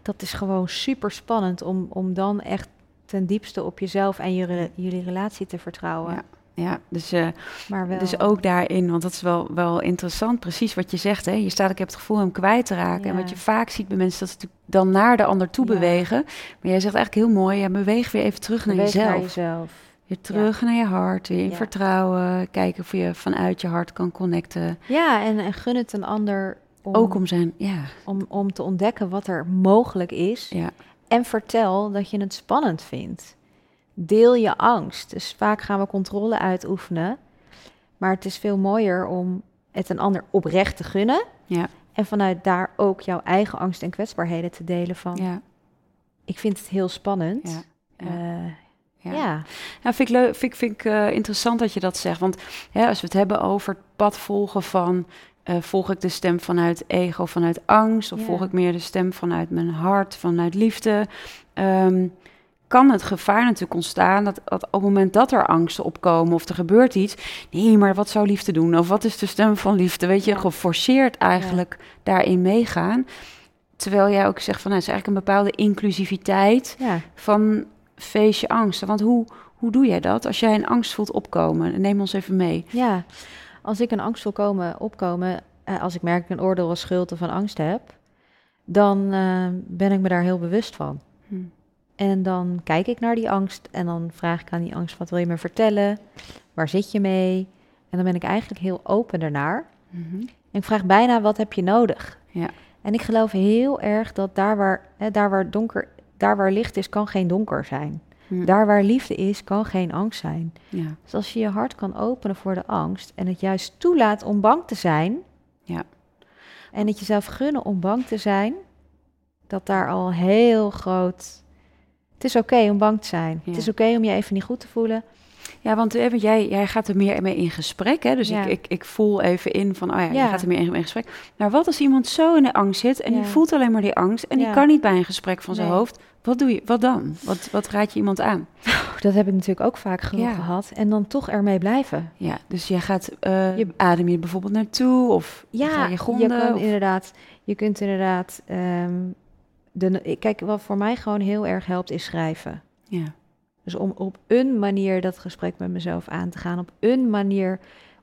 dat is gewoon super spannend om, om dan echt ten diepste op jezelf en je jullie relatie te vertrouwen. Ja. Ja, dus, eh, Maar wel, dus ook daarin, want dat is wel, wel interessant, precies wat je zegt. Hè? Je staat, ik heb het gevoel hem kwijt te raken. En wat je vaak ziet bij mensen, dat ze dan naar de ander toe Ja. bewegen. Maar jij zegt eigenlijk heel mooi, ja, beweeg weer even terug naar jezelf. naar jezelf. Weer terug naar je hart, weer in Ja. vertrouwen. Kijken of je vanuit je hart kan connecten. Ja, en, en gun het een ander om, Ook om zijn, ja, om, om te ontdekken wat er mogelijk is. ja, En vertel dat je het spannend vindt. Deel je angst. Dus vaak gaan we controle uitoefenen. Maar het is veel mooier om het een ander oprecht te gunnen. ja, En vanuit daar ook jouw eigen angst en kwetsbaarheden te delen van. ja, Ik vind het heel spannend. ja. Ja. Ja. ja. Ja, vind ik, leuk, vind, ik- vind ik eh, interessant dat je dat zegt. Want hè, als we het hebben over het pad volgen van... eh, volg ik de stem vanuit ego, vanuit angst... of Ja. volg ik meer de stem vanuit mijn hart, vanuit liefde... ehm, kan het gevaar natuurlijk ontstaan dat, dat op het moment dat er angsten opkomen... of er gebeurt iets... nee, maar wat zou liefde doen? Of wat is de stem van liefde? Weet je, geforceerd eigenlijk daarin meegaan... Terwijl jij ook zegt van, nou, het is eigenlijk een bepaalde inclusiviteit ja. van feestje angsten. Want hoe, hoe doe jij dat als jij een angst voelt opkomen? Neem ons even mee. Ja, als ik een angst wil komen, opkomen, eh, als ik merk een oordeel of schuld of een angst heb, dan eh, ben ik me daar heel bewust van. Hm. En dan kijk ik naar die angst en dan vraag ik aan die angst, wat wil je me vertellen? Waar zit je mee? En dan ben ik eigenlijk heel open daarnaar. Mhm. En ik vraag bijna, wat heb je nodig? Ja. En ik geloof heel erg dat daar waar, hè, daar waar donker, daar waar licht is, kan geen donker zijn. Daar waar liefde is, kan geen angst zijn. Ja. Dus als je je hart kan openen voor de angst en het juist toelaat om bang te zijn. Ja. En het jezelf gunnen om bang te zijn, dat daar al heel groot. Het is oké om bang te zijn. Het is oké om je even niet goed te voelen. Ja, want eh, want jij, jij gaat er meer mee in gesprek. Hè? Dus Ja. ik, ik, ik voel even in van, oh ja, je gaat er meer in, in gesprek. Maar wat als iemand zo in de angst zit en Ja. die voelt alleen maar die angst... en die kan niet bij een gesprek van zijn Nee. hoofd. Wat doe je? Wat dan? Wat, wat raad je iemand aan? Dat heb ik natuurlijk ook vaak genoeg Ja. gehad. En dan toch ermee blijven. Ja, dus jij gaat, eh, Je- adem je bijvoorbeeld naartoe of Ja, je je, gronden? kan of- inderdaad. Je kunt inderdaad. ehm, de, kijk, wat voor mij gewoon heel erg helpt, is schrijven. Ja, Dus om op een manier dat gesprek met mezelf aan te gaan, op een manier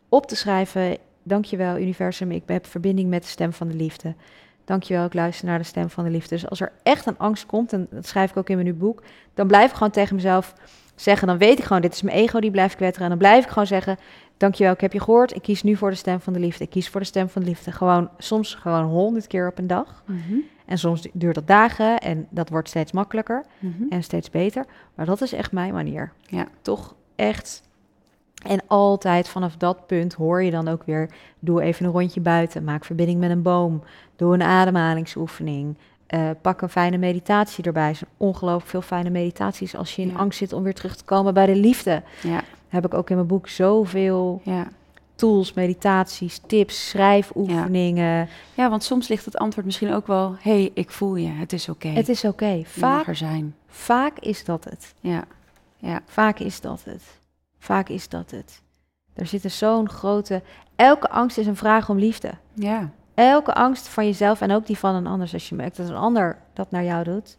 op te schrijven. Dankjewel, universum, ik heb verbinding met de stem van de liefde. Dankjewel, ik luister naar de stem van de liefde. Dus als er echt een angst komt, en dat schrijf ik ook in mijn nieuw boek, dan blijf ik gewoon tegen mezelf zeggen. Dan weet ik gewoon, dit is mijn ego die blijft kwetteren. En dan blijf ik gewoon zeggen, dankjewel, ik heb je gehoord. Ik kies nu voor de stem van de liefde. Ik kies voor de stem van de liefde. Gewoon, soms gewoon honderd keer op een dag. Mhm, En soms duurt dat dagen en dat wordt steeds makkelijker mhm. en steeds beter. Maar dat is echt mijn manier. Ja. Toch echt. En altijd vanaf dat punt hoor je dan ook weer: doe even een rondje buiten, maak verbinding met een boom, doe een ademhalingsoefening, eh, pak een fijne meditatie erbij. Er zijn ongelooflijk veel fijne meditaties als je in Ja. angst zit om weer terug te komen bij de liefde. Ja, Heb ik ook in mijn boek zoveel ja. Tools, meditaties, tips, schrijfoefeningen. ja, want soms ligt het antwoord misschien ook wel... hé, hey, ik voel je, het is oké. Het is oké. Vaak, er zijn. vaak is dat het. Ja, ja, Vaak is dat het. Vaak is dat het. Er zit zo'n grote. Elke angst is een vraag om liefde. ja. Elke angst van jezelf en ook die van een ander, als je merkt dat een ander dat naar jou doet.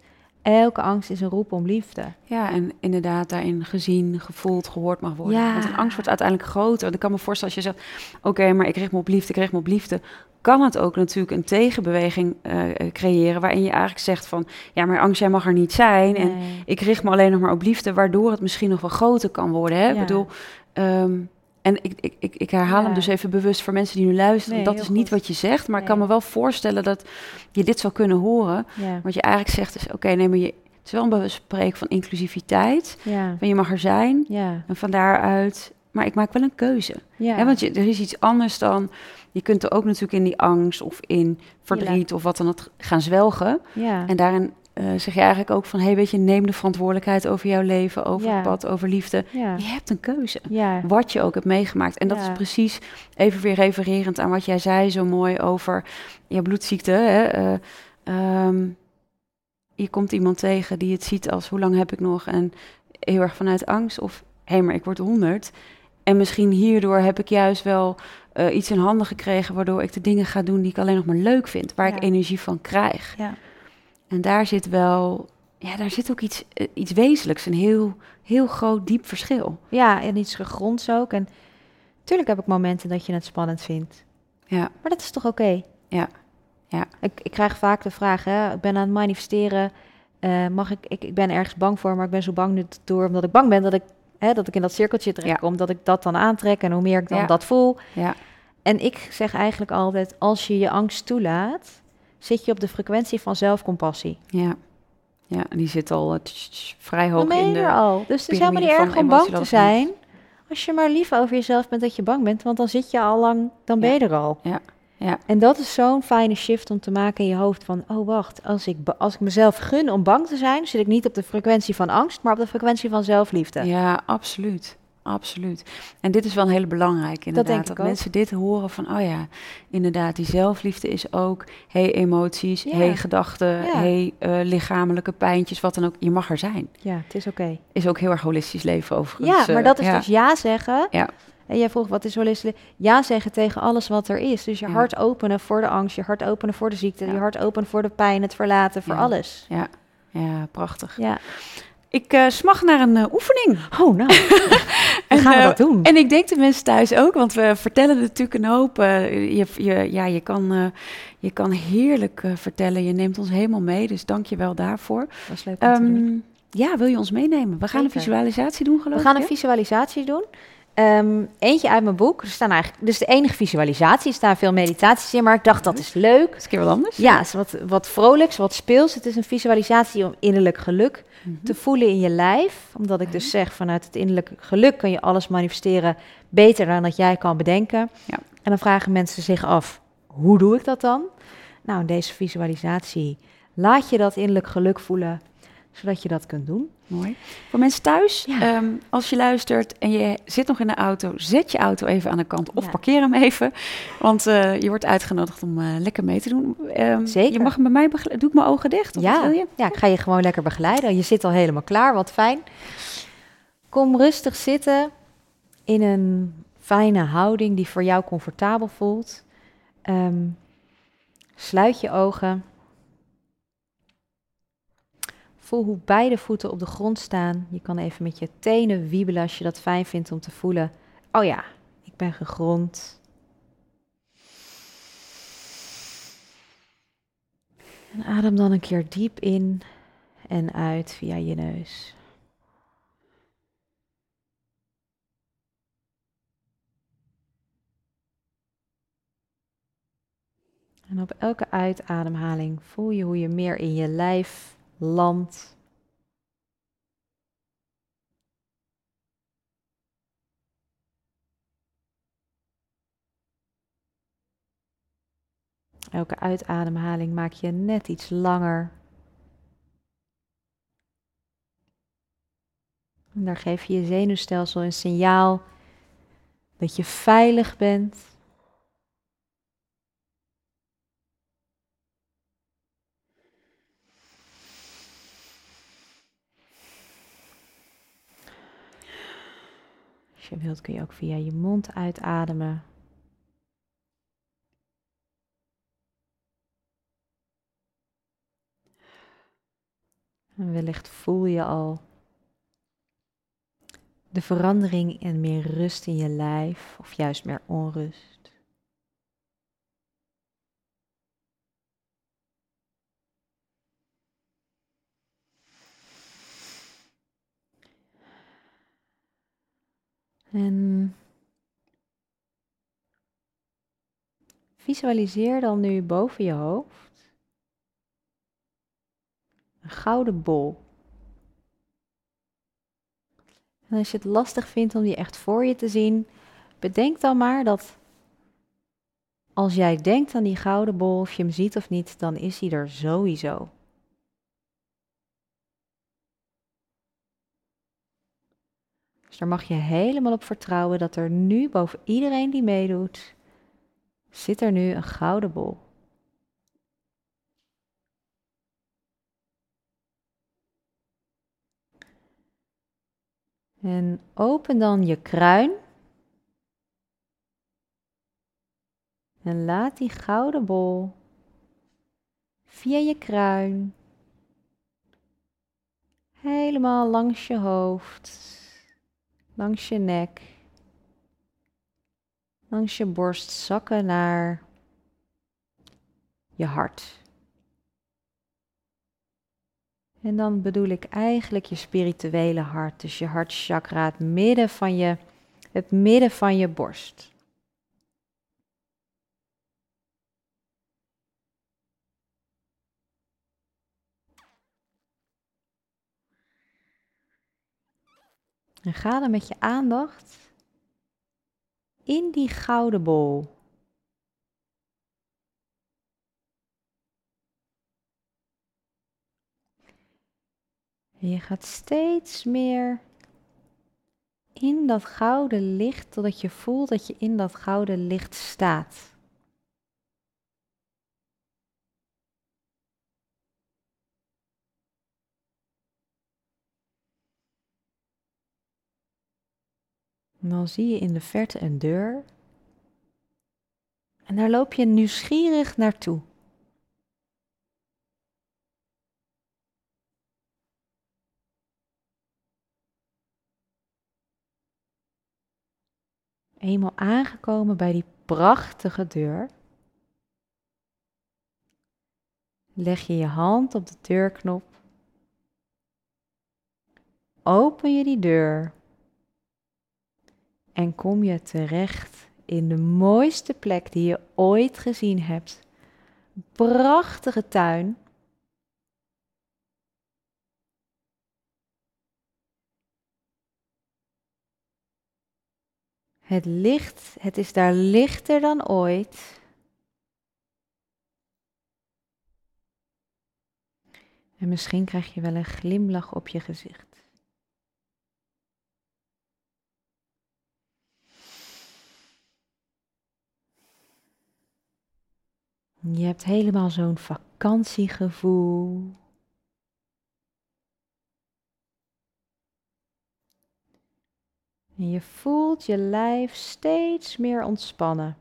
Elke angst is een roep om liefde. Ja, en inderdaad daarin gezien, gevoeld, gehoord mag worden. Ja. Want een angst wordt uiteindelijk groter. Want ik kan me voorstellen als je zegt... oké, maar ik richt me op liefde, ik richt me op liefde... kan het ook natuurlijk een tegenbeweging eh, creëren... waarin je eigenlijk zegt van... ja, maar angst, jij mag er niet zijn... en ik richt me alleen nog maar op liefde... waardoor het misschien nog wel groter kan worden. Hè? Ik bedoel... ehm, en ik, ik, ik, ik herhaal Ja. hem dus even bewust voor mensen die nu luisteren. Nee, dat is niet goed. wat je zegt, maar ik kan me wel voorstellen dat je dit zou kunnen horen. Ja. Wat je eigenlijk zegt is, oké, nee, maar je, het is wel een bewust spreken van inclusiviteit. Ja. Van je mag er zijn. Ja. En van daaruit, maar ik maak wel een keuze. Ja. Hè, want je, er is iets anders dan, je kunt er ook natuurlijk in die angst of in verdriet of wat dan ook gaan zwelgen. ja. En daarin eh, zeg je eigenlijk ook van, hey, weet je, neem de verantwoordelijkheid over jouw leven, over Ja. het pad, over liefde. ja. Je hebt een keuze. Ja. Wat je ook hebt meegemaakt. En dat is precies even weer refererend aan wat jij zei zo mooi over je bloedziekte. Hè? eh, ehm, je komt iemand tegen die het ziet als hoe lang heb ik nog? En heel erg vanuit angst. Of hé, hey, maar ik word honderd. En misschien hierdoor heb ik juist wel eh, iets in handen gekregen... waardoor ik de dingen ga doen die ik alleen nog maar leuk vind. Waar ik energie van krijg. Ja. En daar zit wel, ja, daar zit ook iets, eh, iets wezenlijks, een heel, heel groot, diep verschil. Ja, en iets gegronds ook. En tuurlijk heb ik momenten dat je het spannend vindt. Ja, Maar dat is toch oké? Ja, ja. Ik, ik krijg vaak de vraag, hè, ik ben aan het manifesteren. eh, mag ik, ik, ik ben ergens bang voor, maar ik ben zo bang nu door, omdat ik bang ben dat ik, hè, dat ik in dat cirkeltje terechtkom, dat ik dat dan aantrek en hoe meer ik dan Ja. dat voel. ja, En ik zeg eigenlijk altijd, als je je angst toelaat, zit je op de frequentie van zelfcompassie. ja. Ja, en die zit al eh, vrij hoog in de... er al. Dus het is helemaal niet erg om bang te zijn. Als je maar lief over jezelf bent dat je bang bent, want dan zit je al lang, dan ben je er al. Ja, ja. En dat is zo'n fijne shift om te maken in je hoofd van, oh wacht, als ik, als ik mezelf gun om bang te zijn, zit ik niet op de frequentie van angst, maar op de frequentie van zelfliefde. Ja, absoluut. Absoluut. En dit is wel een hele belangrijke inderdaad. denk ik ook. mensen dit horen van, oh ja, inderdaad, die zelfliefde is ook, hey emoties, Ja. hey gedachten, Ja. hey eh, lichamelijke pijntjes, wat dan ook. Je mag er zijn. Ja, het is oké. Is ook heel erg holistisch leven overigens. Ja, maar eh, dat is ja. dus ja zeggen. Ja. En jij vroeg, wat is holistisch? Ja zeggen tegen alles wat er is. Dus je Ja. hart openen voor de angst, je hart openen voor de ziekte, Ja. je hart openen voor de pijn, het verlaten, voor Ja. alles. Ja, ja, prachtig. Ja. Ik eh smag naar een eh, oefening. Oh, nou. Dan gaan we eh, dat doen. En ik denk de mensen thuis ook, want we vertellen natuurlijk een hoop. je, je, ja, je, kan, je kan heerlijk vertellen. Je neemt ons helemaal mee, dus dank je wel daarvoor. Dat is leuk. Ehm, ja, wil je ons meenemen? We gaan een visualisatie doen, geloof We gaan ik. een visualisatie doen. Ehm, eentje uit mijn boek. Er staan eigenlijk, dus de enige visualisatie. Er staan veel meditaties in, maar ik dacht dat is leuk. Dat is een keer wat anders. Ja, is wat, wat vrolijks, wat speels. Het is een visualisatie om innerlijk geluk Mhm. te voelen in je lijf. Omdat ik dus zeg, vanuit het innerlijk geluk kun je alles manifesteren beter dan dat jij kan bedenken. Ja. En dan vragen mensen zich af, hoe doe ik dat dan? Nou, in deze visualisatie laat je dat innerlijk geluk voelen, zodat je dat kunt doen. Mooi. Voor mensen thuis, Ja. ehm, als je luistert en je zit nog in de auto, zet je auto even aan de kant of Ja. parkeer hem even. Want eh, je wordt uitgenodigd om eh, lekker mee te doen. Ehm, Zeker. Je mag hem bij mij begeleiden. Doe ik mijn ogen dicht? Of Ja, wil je? ja, ik ga je gewoon lekker begeleiden. Je zit al helemaal klaar, wat fijn. Kom rustig zitten in een fijne houding die voor jou comfortabel voelt. Ehm, sluit je ogen. Voel hoe beide voeten op de grond staan. Je kan even met je tenen wiebelen als je dat fijn vindt om te voelen. Oh ja, ik ben gegrond. En adem dan een keer diep in en uit via je neus. En op elke uitademhaling voel je hoe je meer in je lijf landt. Elke uitademhaling maak je net iets langer. En daar geef je je zenuwstelsel een signaal dat je veilig bent. Je wilt kun je ook via je mond uitademen. En wellicht voel je al de verandering en meer rust in je lijf, of juist meer onrust. En visualiseer dan nu boven je hoofd een gouden bol. En als je het lastig vindt om die echt voor je te zien, bedenk dan maar dat als jij denkt aan die gouden bol, of je hem ziet of niet, dan is hij er sowieso. Dus daar mag je helemaal op vertrouwen dat er nu boven iedereen die meedoet, zit er nu een gouden bol. En open dan je kruin. En laat die gouden bol via je kruin Helemaal langs je hoofd, langs je nek, langs je borst zakken naar je hart. En dan bedoel ik eigenlijk je spirituele hart, dus je hartchakra, het midden van je, het midden van je borst. En ga dan met je aandacht in die gouden bol. Je gaat steeds meer in dat gouden licht, totdat je voelt dat je in dat gouden licht staat. Dan zie je in de verte een deur. En daar loop je nieuwsgierig naartoe. Eenmaal aangekomen bij die prachtige deur, leg je je hand op de deurknop. Open je die deur en kom je terecht in de mooiste plek die je ooit gezien hebt. Prachtige tuin. Het licht, het is daar lichter dan ooit. En misschien krijg je wel een glimlach op je gezicht. Je hebt helemaal zo'n vakantiegevoel. En je voelt je lijf steeds meer ontspannen.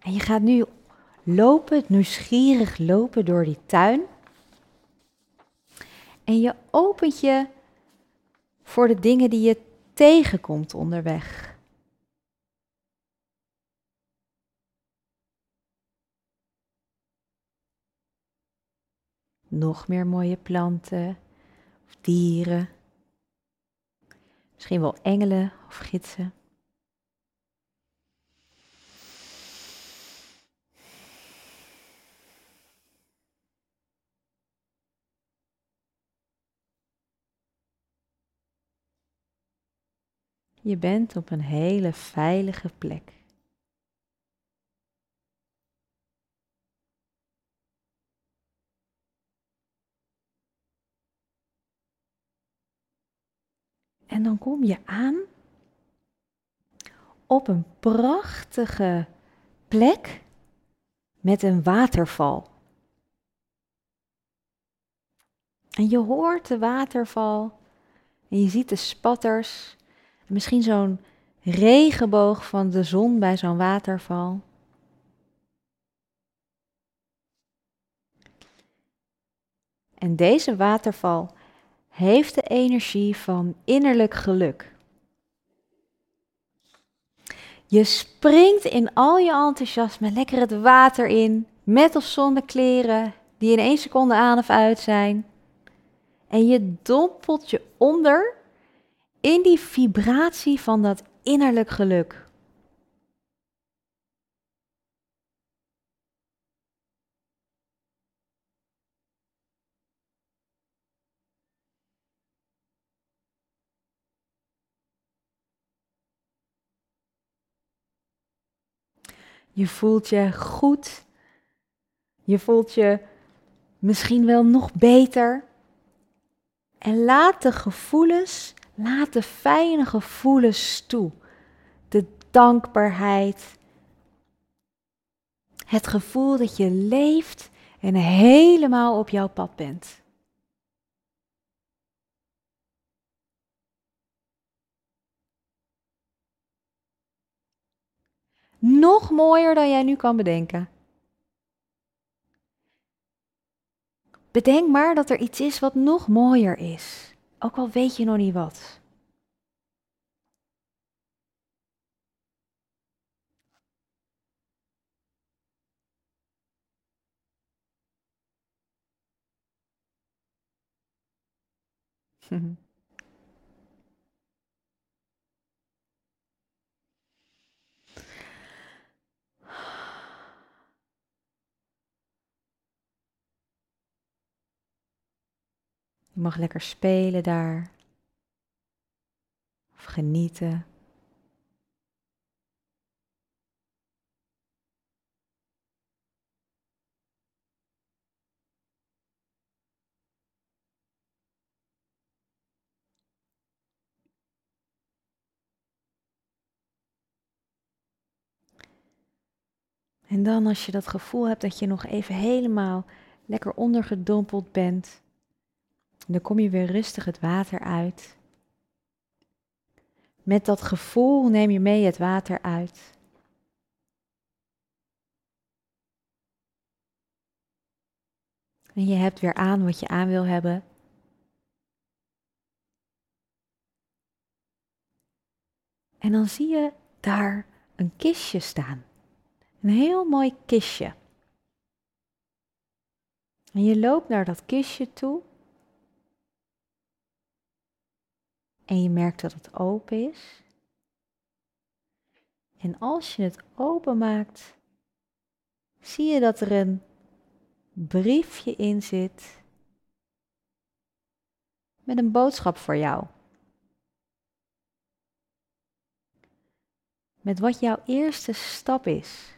En je gaat nu lopen, nieuwsgierig lopen door die tuin. En je opent je voor de dingen die je tegenkomt onderweg. Nog meer mooie planten of dieren. Misschien wel engelen of gidsen. Je bent op een hele veilige plek. En dan kom je aan op een prachtige plek met een waterval. En je hoort de waterval en je ziet de spatters Misschien zo'n regenboog van de zon bij zo'n waterval. En deze waterval heeft de energie van innerlijk geluk. Je springt in al je enthousiasme lekker het water in, met of zonder kleren, die in één seconde aan of uit zijn. En je dompelt je onder in die vibratie van dat innerlijk geluk. Je voelt je goed. Je voelt je misschien wel nog beter. En laat de gevoelens Laat de fijne gevoelens toe. De dankbaarheid. Het gevoel dat je leeft en helemaal op jouw pad bent. Nog mooier dan jij nu kan bedenken. Bedenk maar dat er iets is wat nog mooier is. Ook al weet je nog niet wat. Je mag lekker spelen daar. Of genieten. En dan als je dat gevoel hebt dat je nog even helemaal lekker ondergedompeld bent, dan kom je weer rustig het water uit. Met dat gevoel neem je mee het water uit. En je hebt weer aan wat je aan wil hebben. En dan zie je daar een kistje staan. Een heel mooi kistje. En je loopt naar dat kistje toe. En je merkt dat het open is. En als je het openmaakt, zie je dat er een briefje in zit met een boodschap voor jou. Met wat jouw eerste stap is.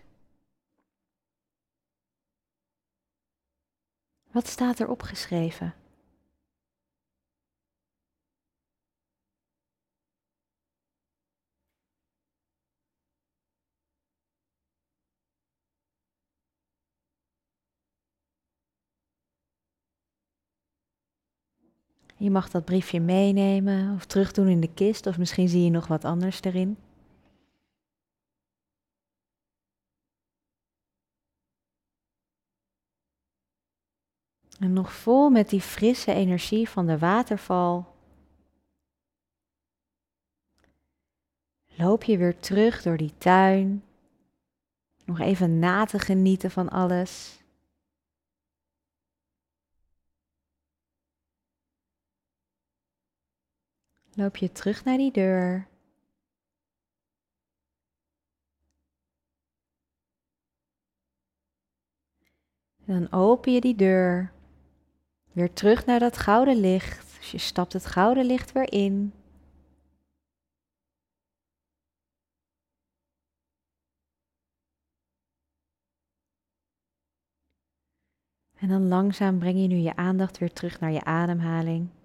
Wat staat er opgeschreven? Je mag dat briefje meenemen of terugdoen in de kist, of misschien zie je nog wat anders erin. En nog vol met die frisse energie van de waterval. Loop je weer terug door die tuin. Nog even na te genieten van alles. Loop je terug naar die deur. En dan open je die deur. Weer terug naar dat gouden licht. Dus je stapt het gouden licht weer in. En dan langzaam breng je nu je aandacht weer terug naar je ademhaling.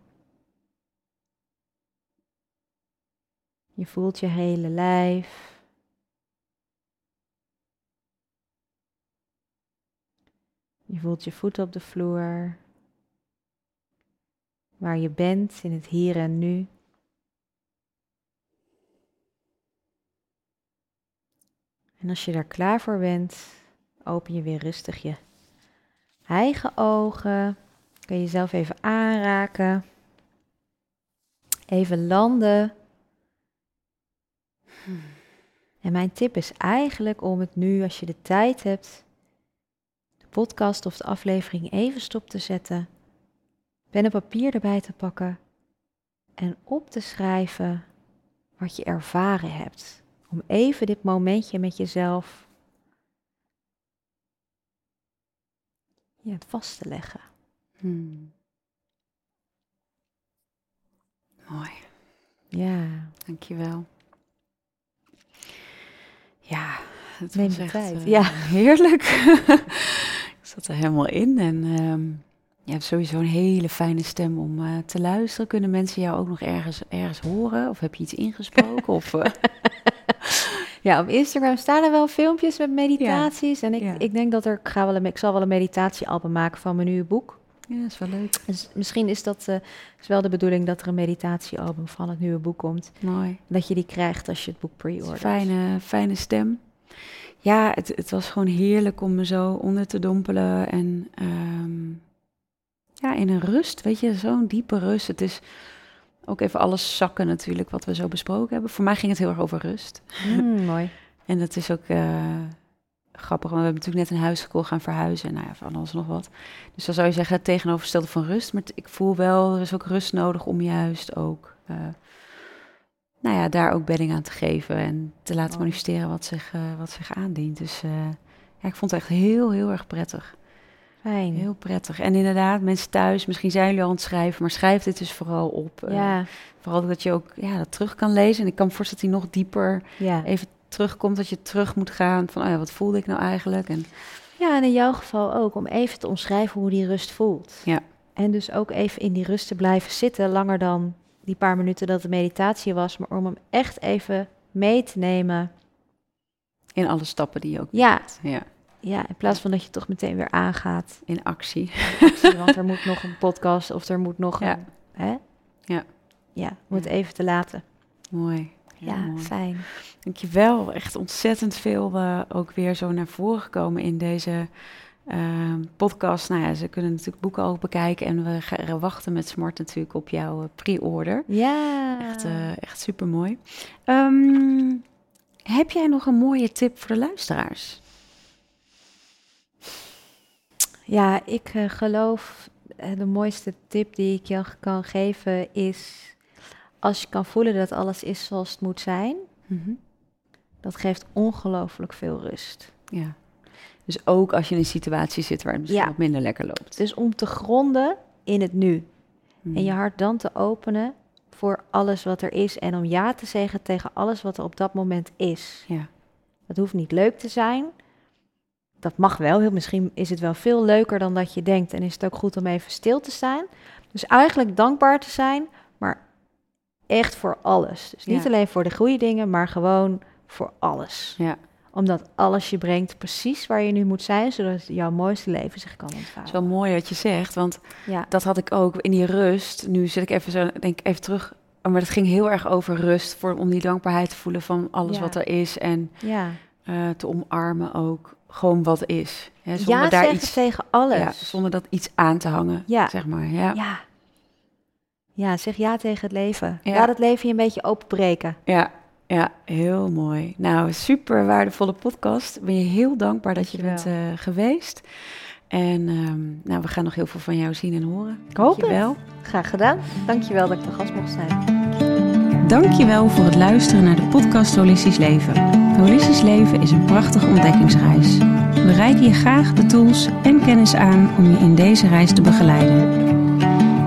Je voelt je hele lijf. Je voelt je voeten op de vloer waar je bent in het hier en nu. En als je daar klaar voor bent, open je weer rustig je eigen ogen. Kun je jezelf even aanraken. Even landen. En mijn tip is eigenlijk om het nu, als je de tijd hebt, de podcast of de aflevering even stop te zetten pen en papier erbij te pakken en op te schrijven wat je ervaren hebt. Om even dit momentje met jezelf ja, vast te leggen. Hmm. Mooi. Ja. Dankjewel. Ja, het Neem was echt tijd. eh, Ja. heerlijk. Ik zat er helemaal in en ehm, je hebt sowieso een hele fijne stem om eh, te luisteren. Kunnen mensen jou ook nog ergens, ergens horen? Of heb je iets ingesproken? of, eh, Ja, op Instagram staan er wel filmpjes met meditaties. En ik, Ja. ik denk dat er, ik, ga wel een, ik zal wel een meditatiealbum maken van mijn nieuwe boek. Ja, is wel leuk. Dus misschien is dat eh, is wel de bedoeling dat er een meditatiealbum van het nieuwe boek komt. Mooi. Dat je die krijgt als je het boek pre-ordert. Fijne, fijne stem. ja, het, het was gewoon heerlijk om me zo onder te dompelen. En ehm, ja, in een rust, weet je, zo'n diepe rust. Het is ook even alles zakken natuurlijk, wat we zo besproken hebben. Voor mij ging het heel erg over rust. Mm, mooi. En dat is ook uh, grappig, want we hebben natuurlijk net een huis gekocht, gaan verhuizen. En nou ja, van alles nog wat. Dus dan zou je zeggen het tegenovergestelde van rust. Maar ik voel wel, er is ook rust nodig om juist ook... Uh, nou ja, daar ook bedding aan te geven en te laten manifesteren wat zich, uh, wat zich aandient. Dus uh, ja, ik vond het echt heel, heel erg prettig. Fijn. Heel prettig. En inderdaad, mensen thuis, misschien zijn jullie al aan het schrijven, maar schrijf dit dus vooral op. Uh, ja. vooral dat je ook ja, dat terug kan lezen. En ik kan me voorstellen dat hij nog dieper ja. even terugkomt, dat je terug moet gaan van, oh ja, wat voelde ik nou eigenlijk? En, ja, en in jouw geval ook, om even te omschrijven hoe die rust voelt. Ja. En dus ook even in die rust te blijven zitten, langer dan die paar minuten dat de meditatie was, maar om hem echt even mee te nemen. In alle stappen die je ook ja. Doet. Ja. Ja, in plaats van dat je toch meteen weer aangaat. In actie. In actie want er moet nog een podcast of er moet nog ja. een... Hè? Ja. Ja, om het even te laten. Mooi. Ja, mooi. fijn. Dankjewel. Echt ontzettend veel uh, ook weer zo naar voren gekomen in deze uh, podcast. Nou ja, ze kunnen natuurlijk boeken ook bekijken. En we gaan wachten met Smart natuurlijk op jouw pre-order. Ja. Echt, uh, echt super mooi. Um, heb jij nog een mooie tip voor de luisteraars? Ja, ik geloof de mooiste tip die ik je kan geven is... als je kan voelen dat alles is zoals het moet zijn... Mm -hmm. dat geeft ongelooflijk veel rust. Ja. Dus ook als je in een situatie zit waar het misschien Ja. wat minder lekker loopt. Dus om te gronden in het nu. Mhm. En je hart dan te openen voor alles wat er is. En om ja te zeggen tegen alles wat er op dat moment is. Ja. Dat hoeft niet leuk te zijn. Dat mag wel. Heel, misschien is het wel veel leuker dan dat je denkt. En is het ook goed om even stil te staan. Dus eigenlijk dankbaar te zijn, echt voor alles. Dus niet Ja. alleen voor de goede dingen, maar gewoon voor alles. Ja. Omdat alles je brengt precies waar je nu moet zijn, zodat jouw mooiste leven zich kan Het is ontvouwen. wel mooi wat je zegt, want Ja. dat had ik ook in die rust. Nu zit ik even zo, denk ik even terug. Maar het ging heel erg over rust, voor, om die dankbaarheid te voelen van alles Ja. wat er is. En Ja. eh, te omarmen ook gewoon wat is. Hè, zonder ja daar iets, tegen alles. ja, zonder dat iets aan te hangen, Ja. zeg maar. Ja. Ja. Zeg ja tegen het leven. Ja. Laat het leven je een beetje openbreken. Ja, ja, heel mooi. Nou, super waardevolle podcast. Ik ben je heel dankbaar dat je bent eh, geweest. En ehm, nou, we gaan nog heel veel van jou zien en horen. Ik hoop het. Dankjewel. Graag gedaan. Dankjewel dat ik de gast mocht zijn. Dankjewel voor het luisteren naar de podcast Holistisch Leven. Holistisch Leven is een prachtige ontdekkingsreis. We reiken je graag de tools en kennis aan om je in deze reis te begeleiden.